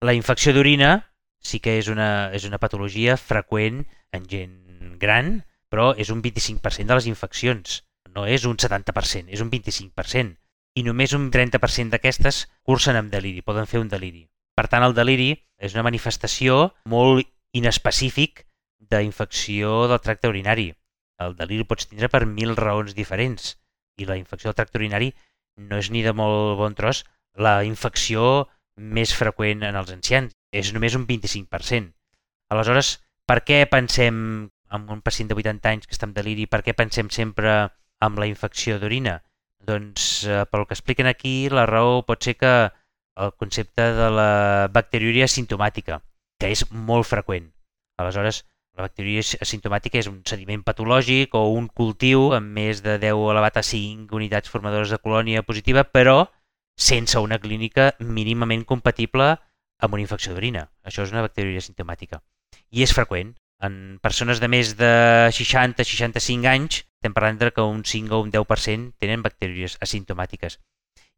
la infecció d'orina sí que és una, és una patologia freqüent en gent gran, però és un 25% de les infeccions. No és un 70%, és un 25%. I només un 30% d'aquestes cursen amb deliri, poden fer un deliri. Per tant, el deliri és una manifestació molt inespecífic d'infecció del tracte urinari. El deliri pots tindre per mil raons diferents i la infecció del tracte urinari no és ni de molt bon tros la infecció més freqüent en els ancians. És només un 25%. Aleshores, per què pensem en un pacient de 80 anys que està en deliri, per què pensem sempre amb la infecció d'orina? Doncs, eh, pel que expliquen aquí, la raó pot ser que el concepte de la bacteriúria sintomàtica, que és molt freqüent. Aleshores, la bacteriúria asimptomàtica és un sediment patològic o un cultiu amb més de 10 elevat a 5 unitats formadores de colònia positiva, però sense una clínica mínimament compatible amb una infecció d'orina. Això és una bacteriúria sintomàtica. I és freqüent. En persones de més de 60-65 anys estem parlant que un 5 o un 10% tenen bacteriúries asimptomàtiques.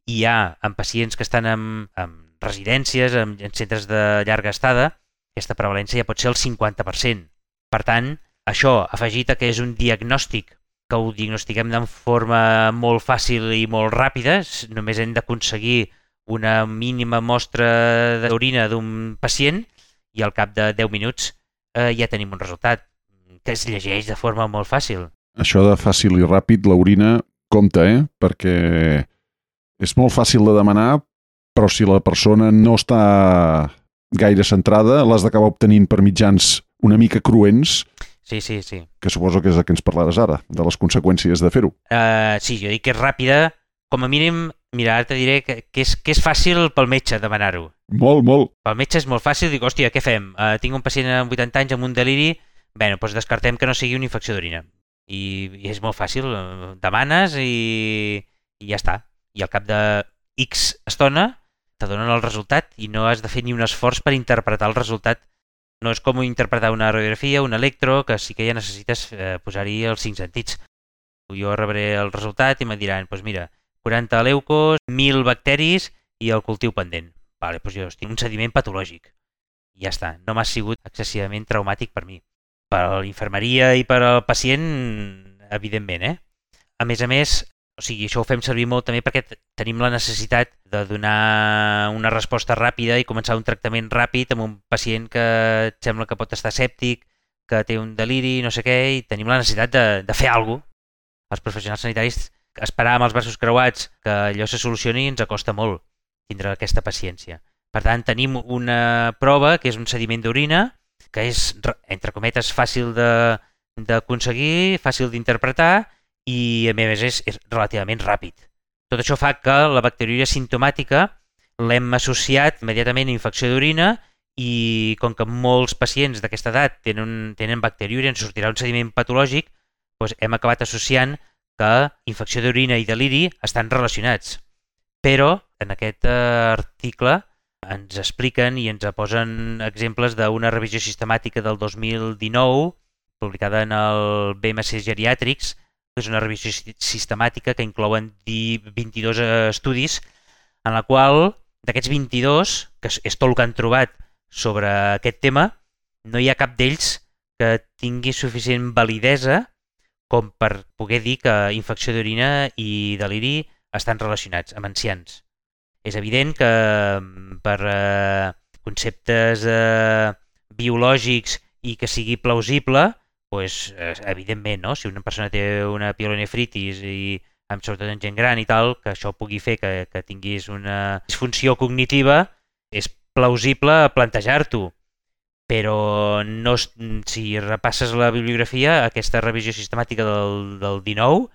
I hi ha en pacients que estan en, en residències, en, en centres de llarga estada, aquesta prevalència ja pot ser el 50%. Per tant, això, afegit a que és un diagnòstic que ho diagnostiquem de forma molt fàcil i molt ràpida, només hem d'aconseguir una mínima mostra d'orina d'un pacient i al cap de 10 minuts eh, ja tenim un resultat que es llegeix de forma molt fàcil. Això de fàcil i ràpid, l'orina, compta, eh? Perquè és molt fàcil de demanar, però si la persona no està gaire centrada, l'has d'acabar obtenint per mitjans una mica cruents, Sí, sí, sí. que suposo que és el que ens parlaràs ara, de les conseqüències de fer-ho. Uh, sí, jo dic que és ràpida. Com a mínim, mira, ara te diré que, que, és, que és fàcil pel metge demanar-ho. Molt, molt. Pel metge és molt fàcil, dic, hòstia, què fem? Uh, tinc un pacient amb 80 anys amb un deliri, bé, doncs descartem que no sigui una infecció d'orina. I, I és molt fàcil, eh, demanes i, i ja està. I al cap de X estona te donen el resultat i no has de fer ni un esforç per interpretar el resultat no és com interpretar una radiografia, un electro, que sí que ja necessites eh, posar-hi els cinc sentits. Jo rebré el resultat i me diran, doncs mira, 40 leucos, 1.000 bacteris i el cultiu pendent. Vale, doncs jo tinc un sediment patològic. I ja està, no m'ha sigut excessivament traumàtic per mi. Per l'infermeria i per al pacient, evidentment, eh? A més a més, o sigui, això ho fem servir molt també perquè tenim la necessitat de donar una resposta ràpida i començar un tractament ràpid amb un pacient que et sembla que pot estar escèptic, que té un deliri, no sé què, i tenim la necessitat de, de fer alguna cosa. Els professionals sanitaris esperar amb els braços creuats que allò se solucioni ens acosta molt tindre aquesta paciència. Per tant, tenim una prova que és un sediment d'orina, que és, entre cometes, fàcil d'aconseguir, fàcil d'interpretar i a més és, és relativament ràpid. Tot això fa que la bacteriúria sintomàtica l'hem associat immediatament a infecció d'orina i com que molts pacients d'aquesta edat tenen, tenen bacteriúria, ens sortirà un sediment patològic, doncs hem acabat associant que infecció d'orina i deliri estan relacionats. Però en aquest article ens expliquen i ens posen exemples d'una revisió sistemàtica del 2019 publicada en el BMC Geriàtrics és una revisió sistemàtica que inclouen 22 estudis en la qual d'aquests 22, que és tot el que han trobat sobre aquest tema, no hi ha cap d'ells que tingui suficient validesa com per poder dir que infecció d'orina i deliri estan relacionats amb ancians. És evident que per eh, conceptes eh, biològics i que sigui plausible, pues, evidentment, no? si una persona té una pielonefritis i amb sobretot en gent gran i tal, que això pugui fer que, que tinguis una disfunció cognitiva, és plausible plantejar-t'ho. Però no, si repasses la bibliografia, aquesta revisió sistemàtica del, del 19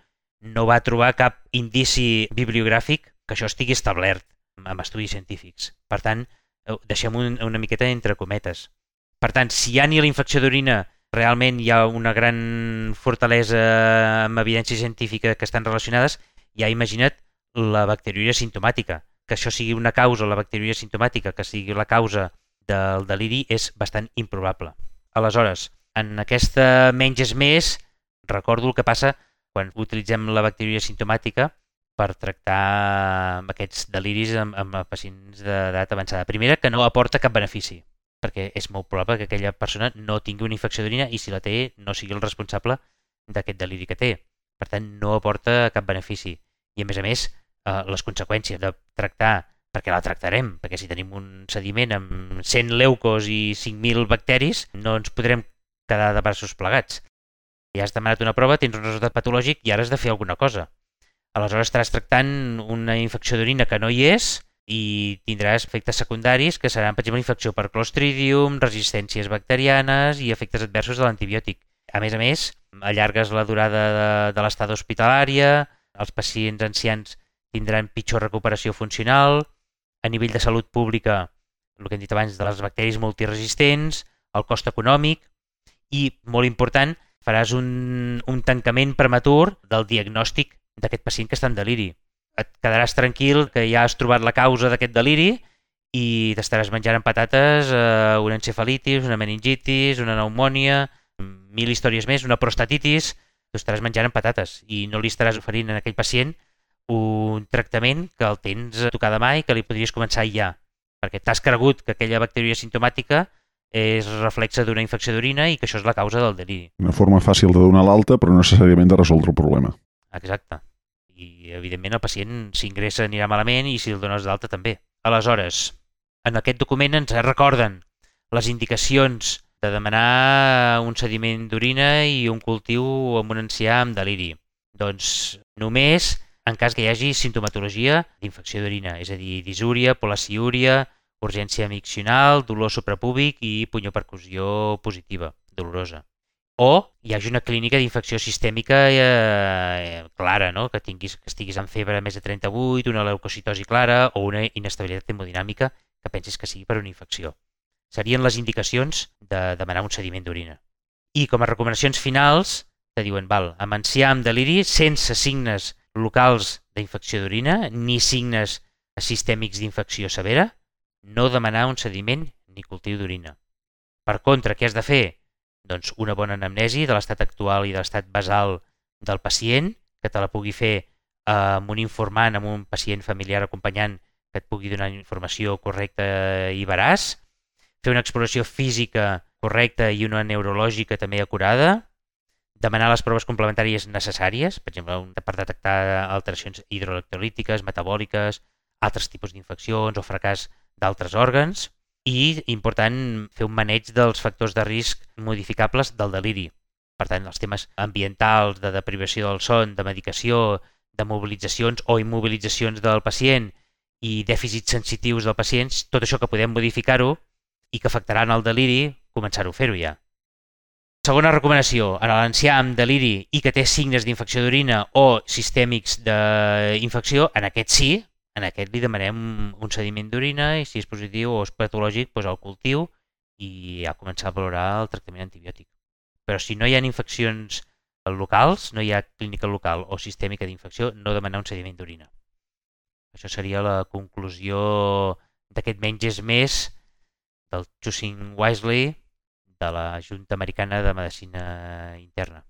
no va trobar cap indici bibliogràfic que això estigui establert amb estudis científics. Per tant, deixem un, una miqueta entre cometes. Per tant, si hi ha ni la infecció d'orina realment hi ha una gran fortalesa amb evidència científica que estan relacionades, ja imagina't la bacteriúria sintomàtica. Que això sigui una causa, la bacteriúria sintomàtica, que sigui la causa del deliri, és bastant improbable. Aleshores, en aquesta menys és més, recordo el que passa quan utilitzem la bacteriúria sintomàtica per tractar aquests deliris amb, amb pacients d'edat avançada. Primera, que no aporta cap benefici perquè és molt probable que aquella persona no tingui una infecció d'orina i si la té no sigui el responsable d'aquest deliri que té. Per tant, no aporta cap benefici. I a més a més, eh, les conseqüències de tractar, perquè la tractarem, perquè si tenim un sediment amb 100 leucos i 5.000 bacteris, no ens podrem quedar de braços plegats. Ja has demanat una prova, tens un resultat patològic i ara has de fer alguna cosa. Aleshores estaràs tractant una infecció d'orina que no hi és i tindràs efectes secundaris que seran, per exemple, infecció per Clostridium, resistències bacterianes i efectes adversos de l'antibiòtic. A més a més, allargues la durada de, de l'estada hospitalària, els pacients ancians tindran pitjor recuperació funcional, a nivell de salut pública, el que hem dit abans, de les bacteris multiresistents, el cost econòmic i, molt important, faràs un, un tancament prematur del diagnòstic d'aquest pacient que està en deliri. Et quedaràs tranquil que ja has trobat la causa d'aquest deliri i t'estaràs menjant amb patates eh, una encefalitis, una meningitis, una pneumònia, mil històries més, una prostatitis, t'ho estaràs menjant amb patates i no li estaràs oferint a aquell pacient un tractament que el tens a tocar demà i que li podries començar ja, perquè t'has cregut que aquella bacteria sintomàtica és reflexe d'una infecció d'orina i que això és la causa del deliri. Una forma fàcil de donar l'alta, però no necessàriament de resoldre el problema. Exacte. I, evidentment, el pacient s'ingressa anirà malament i si el dones d'alta també. Aleshores, en aquest document ens recorden les indicacions de demanar un sediment d'orina i un cultiu amb un ancià amb deliri. Doncs només en cas que hi hagi sintomatologia d'infecció d'orina, és a dir, disúria, polaciúria, urgència miccional, dolor suprapúbic i punyopercussió positiva, dolorosa. O hi hagi una clínica d'infecció sistèmica eh, clara, no? que, tinguis, que estiguis amb febre més de 38, una leucocitosi clara o una inestabilitat hemodinàmica que pensis que sigui per una infecció. Serien les indicacions de demanar un sediment d'orina. I com a recomanacions finals, te diuen, val, amb enciam deliri sense signes locals d'infecció d'orina ni signes sistèmics d'infecció severa, no demanar un sediment ni cultiu d'orina. Per contra, què has de fer? Doncs una bona anamnesi de l'estat actual i de l'estat basal del pacient, que te la pugui fer eh, amb un informant, amb un pacient familiar acompanyant que et pugui donar informació correcta i veraç, fer una exploració física correcta i una neurològica també acurada, demanar les proves complementàries necessàries, per exemple, per detectar alteracions hidroelectrolítiques, metabòliques, altres tipus d'infeccions o fracàs d'altres òrgans i, important, fer un maneig dels factors de risc modificables del deliri. Per tant, els temes ambientals, de deprivació del son, de medicació, de mobilitzacions o immobilitzacions del pacient i dèficits sensitius del pacient, tot això que podem modificar-ho i que afectaran el deliri, començar-ho a fer-ho ja. Segona recomanació, en l'ancià amb deliri i que té signes d'infecció d'orina o sistèmics d'infecció, en aquest sí, en aquest li demanem un sediment d'orina i si és positiu o és patològic, doncs el cultiu i ja començar a valorar el tractament antibiòtic. Però si no hi ha infeccions locals, no hi ha clínica local o sistèmica d'infecció, no demanar un sediment d'orina. Això seria la conclusió d'aquest menys és més del Choosing Wisely de la Junta Americana de Medicina Interna.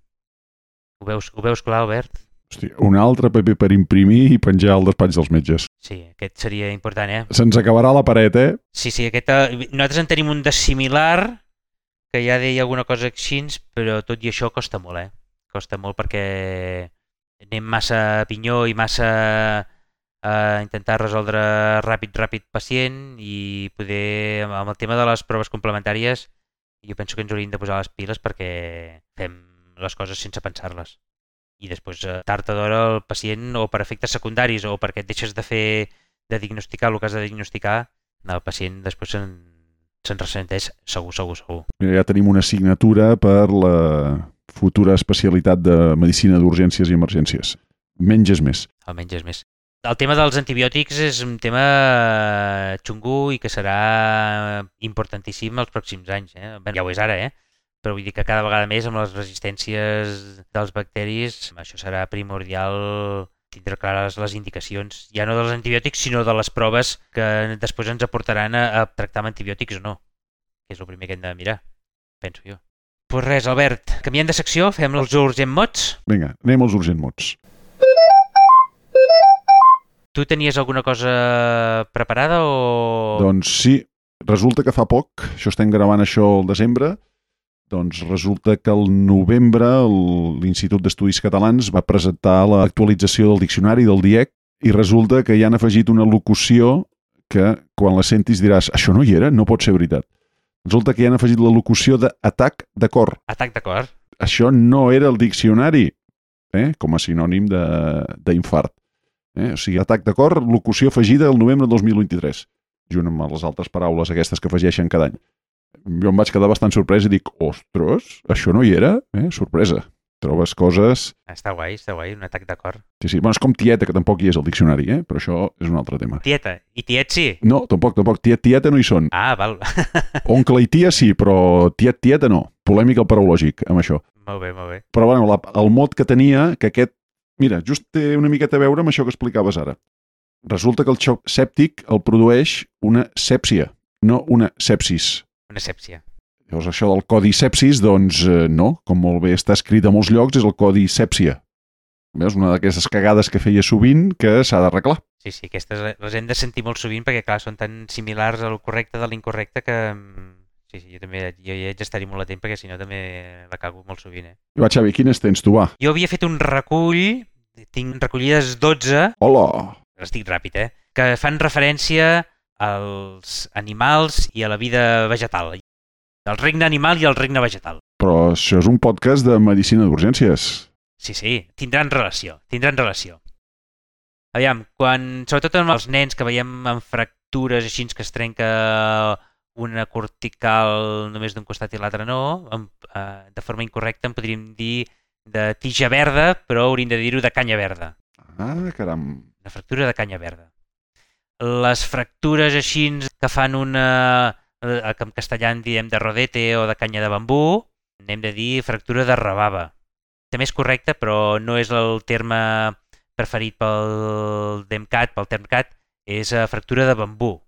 Ho veus, ho veus clar, Albert? Hosti, un altre paper per imprimir i penjar al despatx dels metges. Sí, aquest seria important, eh? Se'ns acabarà la paret, eh? Sí, sí, aquest, eh, nosaltres en tenim un de similar que ja deia alguna cosa així, però tot i això costa molt, eh? Costa molt perquè anem massa a pinyó i massa a intentar resoldre ràpid, ràpid pacient i poder, amb el tema de les proves complementàries, jo penso que ens hauríem de posar les piles perquè fem les coses sense pensar-les. I després, eh, tard o d'hora, el pacient, o per efectes secundaris, o perquè et deixes de fer, de diagnosticar el que has de diagnosticar, el pacient després se'n se'n ressenteix segur, segur, segur. Ja tenim una assignatura per la futura especialitat de Medicina d'Urgències i Emergències. Menys és més. Almenys és més. El tema dels antibiòtics és un tema xungo i que serà importantíssim els pròxims anys. Eh? Ja ho és ara, eh? Però vull dir que cada vegada més amb les resistències dels bacteris això serà primordial tindre clares les indicacions, ja no dels antibiòtics, sinó de les proves que després ens aportaran a, a tractar amb antibiòtics o no, que és el primer que hem de mirar, penso jo. Doncs pues res, Albert, canviem de secció, fem els urgent mots? Vinga, anem als urgent mots. Tu tenies alguna cosa preparada o...? Doncs sí, resulta que fa poc, això estem gravant això al desembre, doncs resulta que al novembre l'Institut d'Estudis Catalans va presentar l'actualització del diccionari del DIEC i resulta que hi han afegit una locució que quan la sentis diràs això no hi era, no pot ser veritat. Resulta que hi han afegit la locució d'atac de cor. Atac de cor. Això no era el diccionari, eh? com a sinònim d'infart. Eh? O sigui, atac de cor, locució afegida el novembre del 2023, junt amb les altres paraules aquestes que afegeixen cada any. Jo em vaig quedar bastant sorprès i dic, ostres, això no hi era? Eh? Sorpresa. Trobes coses... Està guai, està guai, un atac de cor. Sí, sí. Bueno, és com tieta, que tampoc hi és al diccionari, eh? però això és un altre tema. Tieta. I tiet sí? No, tampoc, tampoc. Tiet, tieta no hi són. Ah, val. Oncle i tia sí, però tiet, tieta no. Polèmic el paraulògic amb això. Molt bé, molt bé. Però bueno, la, el mot que tenia, que aquest Mira, just té una miqueta a veure amb això que explicaves ara. Resulta que el xoc sèptic el produeix una sèpsia, no una sepsis. Una sèpsia. Llavors, això del codi sepsis, doncs eh, no, com molt bé està escrit a molts llocs, és el codi sèpsia. Veus, una d'aquestes cagades que feia sovint que s'ha d'arreglar. Sí, sí, aquestes les hem de sentir molt sovint perquè, clar, són tan similars al correcte de l'incorrecte que... mm, Sí, sí, jo també jo hi haig d'estar-hi molt atent perquè si no també la cago molt sovint, eh? I va, Xavi, quines tens tu, va? Jo havia fet un recull, tinc recollides 12, Hola! les dic ràpid, eh? Que fan referència als animals i a la vida vegetal. El regne animal i el regne vegetal. Però això és un podcast de medicina d'urgències. Sí, sí, tindran relació, tindran relació. Aviam, quan, sobretot amb els nens que veiem amb fractures així que es trenca una cortical només d'un costat i l'altre no, amb, eh, de forma incorrecta en podríem dir de tija verda, però hauríem de dir-ho de canya verda. Ah, caram. Una fractura de canya verda. Les fractures així que fan una, eh, que en castellà en diem de rodete o de canya de bambú, n'hem de dir fractura de rebava. També és correcte, però no és el terme preferit pel DEMCAT, pel TERMCAT, és eh, fractura de bambú,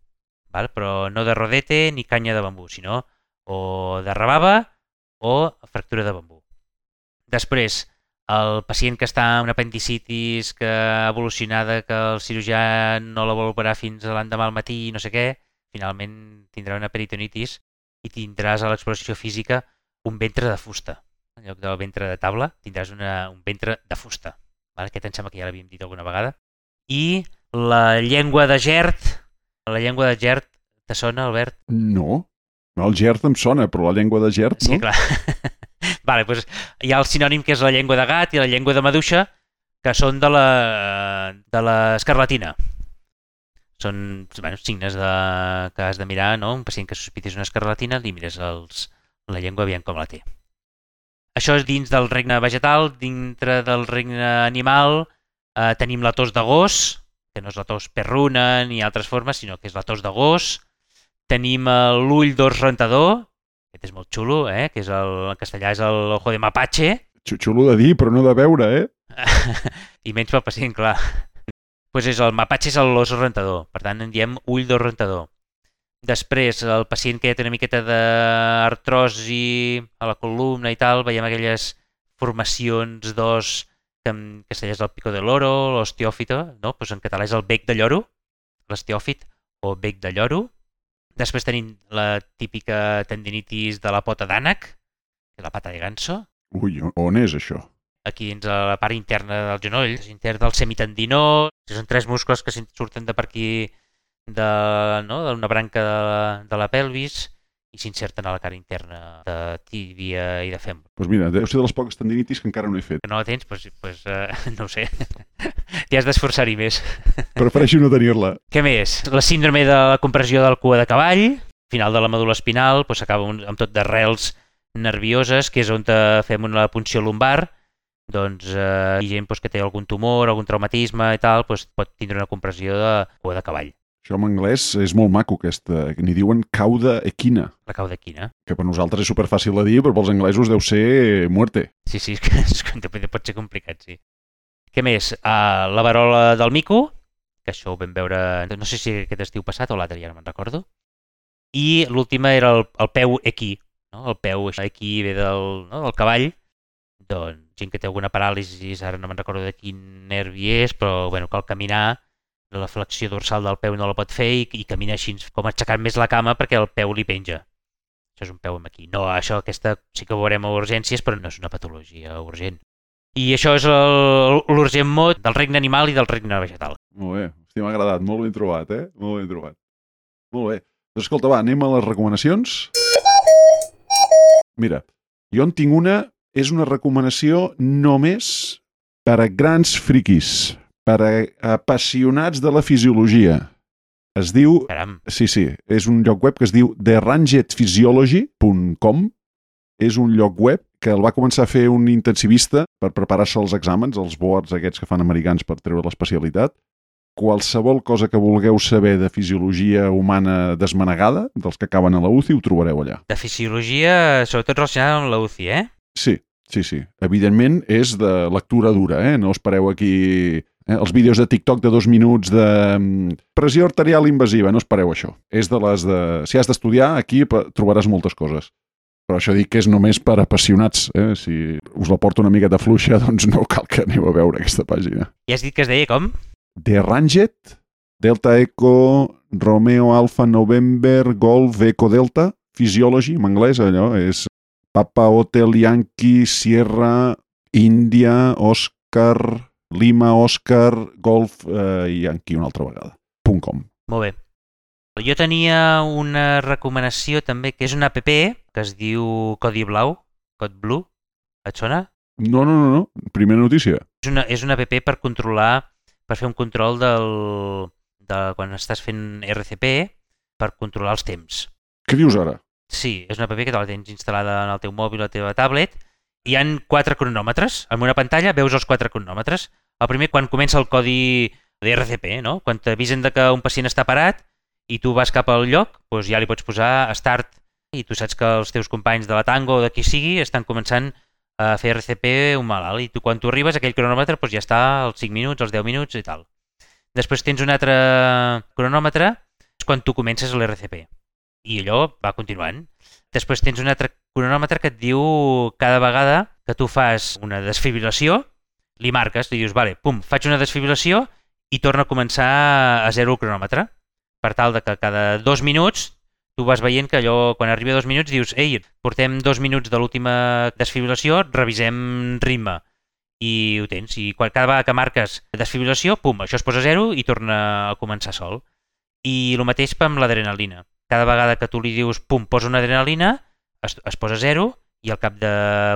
val? però no de rodete ni canya de bambú, sinó o de rebava o fractura de bambú. Després, el pacient que està amb una apendicitis que ha evolucionada, que el cirurgià no la vol operar fins a l'endemà al matí i no sé què, finalment tindrà una peritonitis i tindràs a l'exploració física un ventre de fusta. En lloc del ventre de taula, tindràs una, un ventre de fusta. Vale? Aquest em sembla que ja l'havíem dit alguna vegada. I la llengua de gert, la llengua de gert, te sona, Albert? No. El gert em sona, però la llengua de gert, Sí, no? clar. vale, doncs hi ha el sinònim que és la llengua de gat i la llengua de maduixa, que són de la, de l'escarlatina. Són bueno, signes de, que has de mirar, no? Un pacient que sospitis una escarlatina, li mires els, la llengua aviam com la té. Això és dins del regne vegetal, dintre del regne animal eh, tenim la tos de gos, que no és la tos perruna ni altres formes, sinó que és la tos de gos. Tenim eh, l'ull d'ors rentador, aquest és molt xulo, eh? que és el, en castellà és el ojo de mapache, Xulo de dir, però no de veure, eh? i menys pel pacient, clar. pues és el mapache és l'os rentador, per tant en diem ull d'os rentador. Després, el pacient que ja té una miqueta d'artrosi a la columna i tal, veiem aquelles formacions d'os que en castellà és el pico de l'oro, l'osteòfita, no? pues en català és el bec de lloro, l'osteòfit o bec de lloro. Després tenim la típica tendinitis de la pota d'ànec, que és la pata de ganso, Ui, on és això? aquí dins de la part interna del genoll, intern del semitendinó, són tres muscles que surten de per aquí de, no, d'una branca de la, de la pelvis i s'inserten a la cara interna de tíbia i de fèmur. Doncs pues mira, deu ser de les poques tendinitis que encara no he fet. Que no la tens, doncs, pues, eh, no ho sé. T'hi has d'esforçar-hi més. Prefereixo no tenir-la. Què més? La síndrome de la compressió del cua de cavall, final de la medul·la espinal, doncs s'acaba un- amb tot d'arrels nervioses, que és on te fem una punció lumbar, doncs eh, hi gent doncs, que té algun tumor, algun traumatisme i tal, doncs, pot tindre una compressió de cua de cavall, Això en anglès és molt maco, aquesta, que n'hi diuen cauda equina, la cau d'equina. que per nosaltres és superfàcil de dir, però pels anglesos deu ser muerte. Sí, sí, és que, és que pot ser complicat, sí. Què més? Uh, la varola del mico, que això ho vam veure, no sé si aquest estiu passat o l'altre, ja no me'n recordo. I l'última era el, el peu equí, no? el peu equí ve del, no? del cavall, doncs gent que té alguna paràlisi, ara no me'n recordo de quin nervi és, però bueno, cal caminar, la flexió dorsal del peu no la pot fer i, i camina així com aixecant més la cama perquè el peu li penja. Això és un peu amb aquí. No, això aquesta sí que ho veurem a urgències, però no és una patologia urgent. I això és l'urgent mot del regne animal i del regne vegetal. Molt bé, hosti, m'ha agradat, molt ben trobat, eh? Molt ben trobat. Molt bé. Doncs escolta, va, anem a les recomanacions. Mira, jo en tinc una, és una recomanació només per a grans friquis, per a apassionats de la fisiologia. Es diu Caram, Sí, sí, és un lloc web que es diu therangedphysiology.com és un lloc web que el va començar a fer un intensivista per preparar-se als exàmens, els boards aquests que fan americans per treure l'especialitat. Qualsevol cosa que vulgueu saber de fisiologia humana desmanegada, dels que acaben a la UCI, ho trobareu allà. de fisiologia, sobretot relacionada amb la UCI, eh? Sí, Sí, sí. Evidentment és de lectura dura, eh? No espereu aquí... Eh? Els vídeos de TikTok de dos minuts de mm, pressió arterial invasiva, no espereu això. És de les de... Si has d'estudiar, aquí trobaràs moltes coses. Però això dic que és només per apassionats. Eh? Si us la porto una miqueta fluixa, doncs no cal que aneu a veure aquesta pàgina. Ja has dit que es deia com? The Ranget, Delta Echo, Romeo Alpha November, Golf Echo Delta, Physiology, en anglès allò, és Papa Hotel Yankee, Sierra, India, Oscar, Lima, Oscar, Golf eh, Yankee una altra vegada. .com. Molt bé. Jo tenia una recomanació també, que és una app que es diu Codi Blau, Code Blue. Et sona? No, no, no, no. Primera notícia. És una, és una app per controlar, per fer un control del, de quan estàs fent RCP, per controlar els temps. Què dius ara? Sí, és una app que te la tens instal·lada en el teu mòbil o la teva tablet. Hi han quatre cronòmetres. En una pantalla veus els quatre cronòmetres. El primer, quan comença el codi d'RCP, no? quan t'avisen de que un pacient està parat i tu vas cap al lloc, doncs ja li pots posar start i tu saps que els teus companys de la tango o de qui sigui estan començant a fer RCP un malalt i tu quan tu arribes aquell cronòmetre doncs ja està als 5 minuts, als 10 minuts i tal. Després tens un altre cronòmetre és quan tu comences l'RCP i allò va continuant. Després tens un altre cronòmetre que et diu cada vegada que tu fas una desfibrilació, li marques, li dius, vale, pum, faig una desfibrilació i torna a començar a zero el cronòmetre. Per tal de que cada dos minuts tu vas veient que allò, quan arriba a dos minuts, dius, ei, portem dos minuts de l'última desfibrilació, revisem ritme. I ho tens. I quan, cada vegada que marques desfibrilació, pum, això es posa a zero i torna a començar sol. I el mateix amb l'adrenalina. Cada vegada que tu li dius, pum, posa una adrenalina, es, es posa zero i al cap de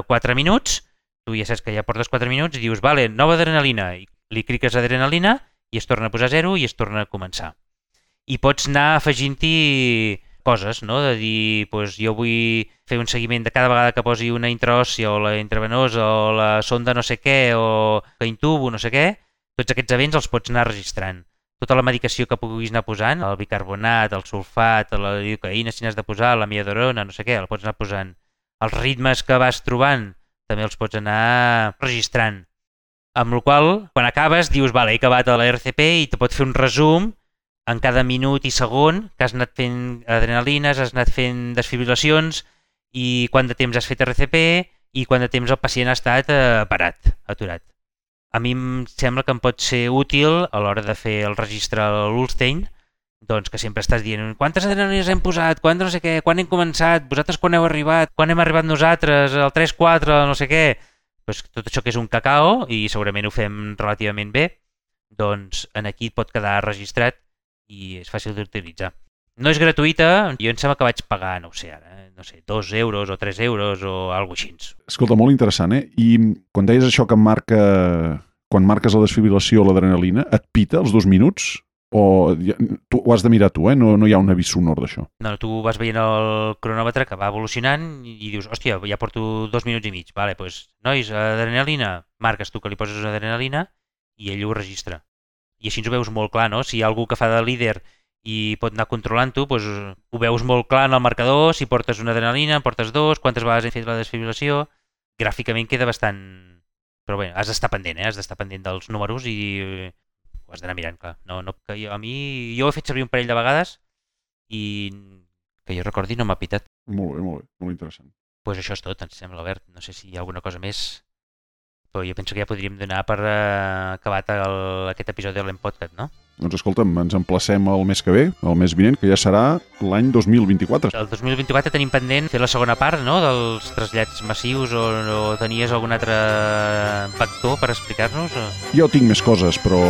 4 minuts, tu ja saps que ja portes 4 minuts i dius, vale, nova adrenalina, i li cliques adrenalina i es torna a posar zero i es torna a començar. I pots anar afegint-hi coses, no? de dir, pues, jo vull fer un seguiment de cada vegada que posi una intraòssia o la intravenosa o la sonda no sé què o que intubo no sé què, tots aquests events els pots anar registrant tota la medicació que puguis anar posant, el bicarbonat, el sulfat, la lidocaïna, si n'has de posar, la miadorona, no sé què, el pots anar posant. Els ritmes que vas trobant també els pots anar registrant. Amb la qual quan acabes, dius, vale, he acabat a la RCP i te pot fer un resum en cada minut i segon que has anat fent adrenalines, has anat fent desfibrilacions i quant de temps has fet RCP i quant de temps el pacient ha estat eh, parat, aturat a mi em sembla que em pot ser útil a l'hora de fer el registre a l'Ulstein, doncs que sempre estàs dient quantes adrenalines hem posat, quan no sé què, quan hem començat, vosaltres quan heu arribat, quan hem arribat nosaltres, el 3-4, no sé què, doncs tot això que és un cacao i segurament ho fem relativament bé, doncs en aquí pot quedar registrat i és fàcil d'utilitzar. No és gratuïta, jo em sembla que vaig pagar, no ho sé ara, eh, no sé, 2 euros o 3 euros o alguna així. Escolta, molt interessant, eh? I quan deies això que marca... Quan marques la desfibrilació o l'adrenalina, et pita els dos minuts? O tu ho has de mirar tu, eh? No, no hi ha un avís sonor d'això. No, tu vas veient el cronòmetre que va evolucionant i dius, hòstia, ja porto dos minuts i mig. Vale, doncs, nois, adrenalina, marques tu que li poses adrenalina i ell ho registra. I així ho veus molt clar, no? Si hi ha algú que fa de líder i pot anar controlant-ho, doncs ho veus molt clar en el marcador, si portes una adrenalina, en portes dos, quantes vegades he fet la desfibrilació... Gràficament queda bastant... Però bé, has d'estar pendent, eh? Has d'estar pendent dels números i eh, ho has d'anar mirant, clar. No, no, que jo, a mi, jo ho he fet servir un parell de vegades i que jo recordi no m'ha pitat. Molt bé, molt bé, molt interessant. Doncs pues això és tot, em sembla, Albert. No sé si hi ha alguna cosa més, però jo penso que ja podríem donar per eh, acabat el, aquest episodi de l'Empodcat, no? Doncs escolta'm, ens emplacem el mes que ve, el mes vinent, que ja serà l'any 2024. El 2024 tenim pendent fer la segona part no? dels trasllats massius o, o tenies algun altre vector per explicar-nos? O... Jo tinc més coses, però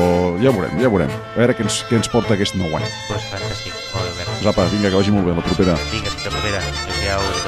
ja veurem, ja veurem. A veure què ens, què ens porta aquest nou any. Pues fantàstic, molt bé. Doncs apa, vinga, que vagi molt bé, la propera. Vinga, fins la propera. Adéu-siau.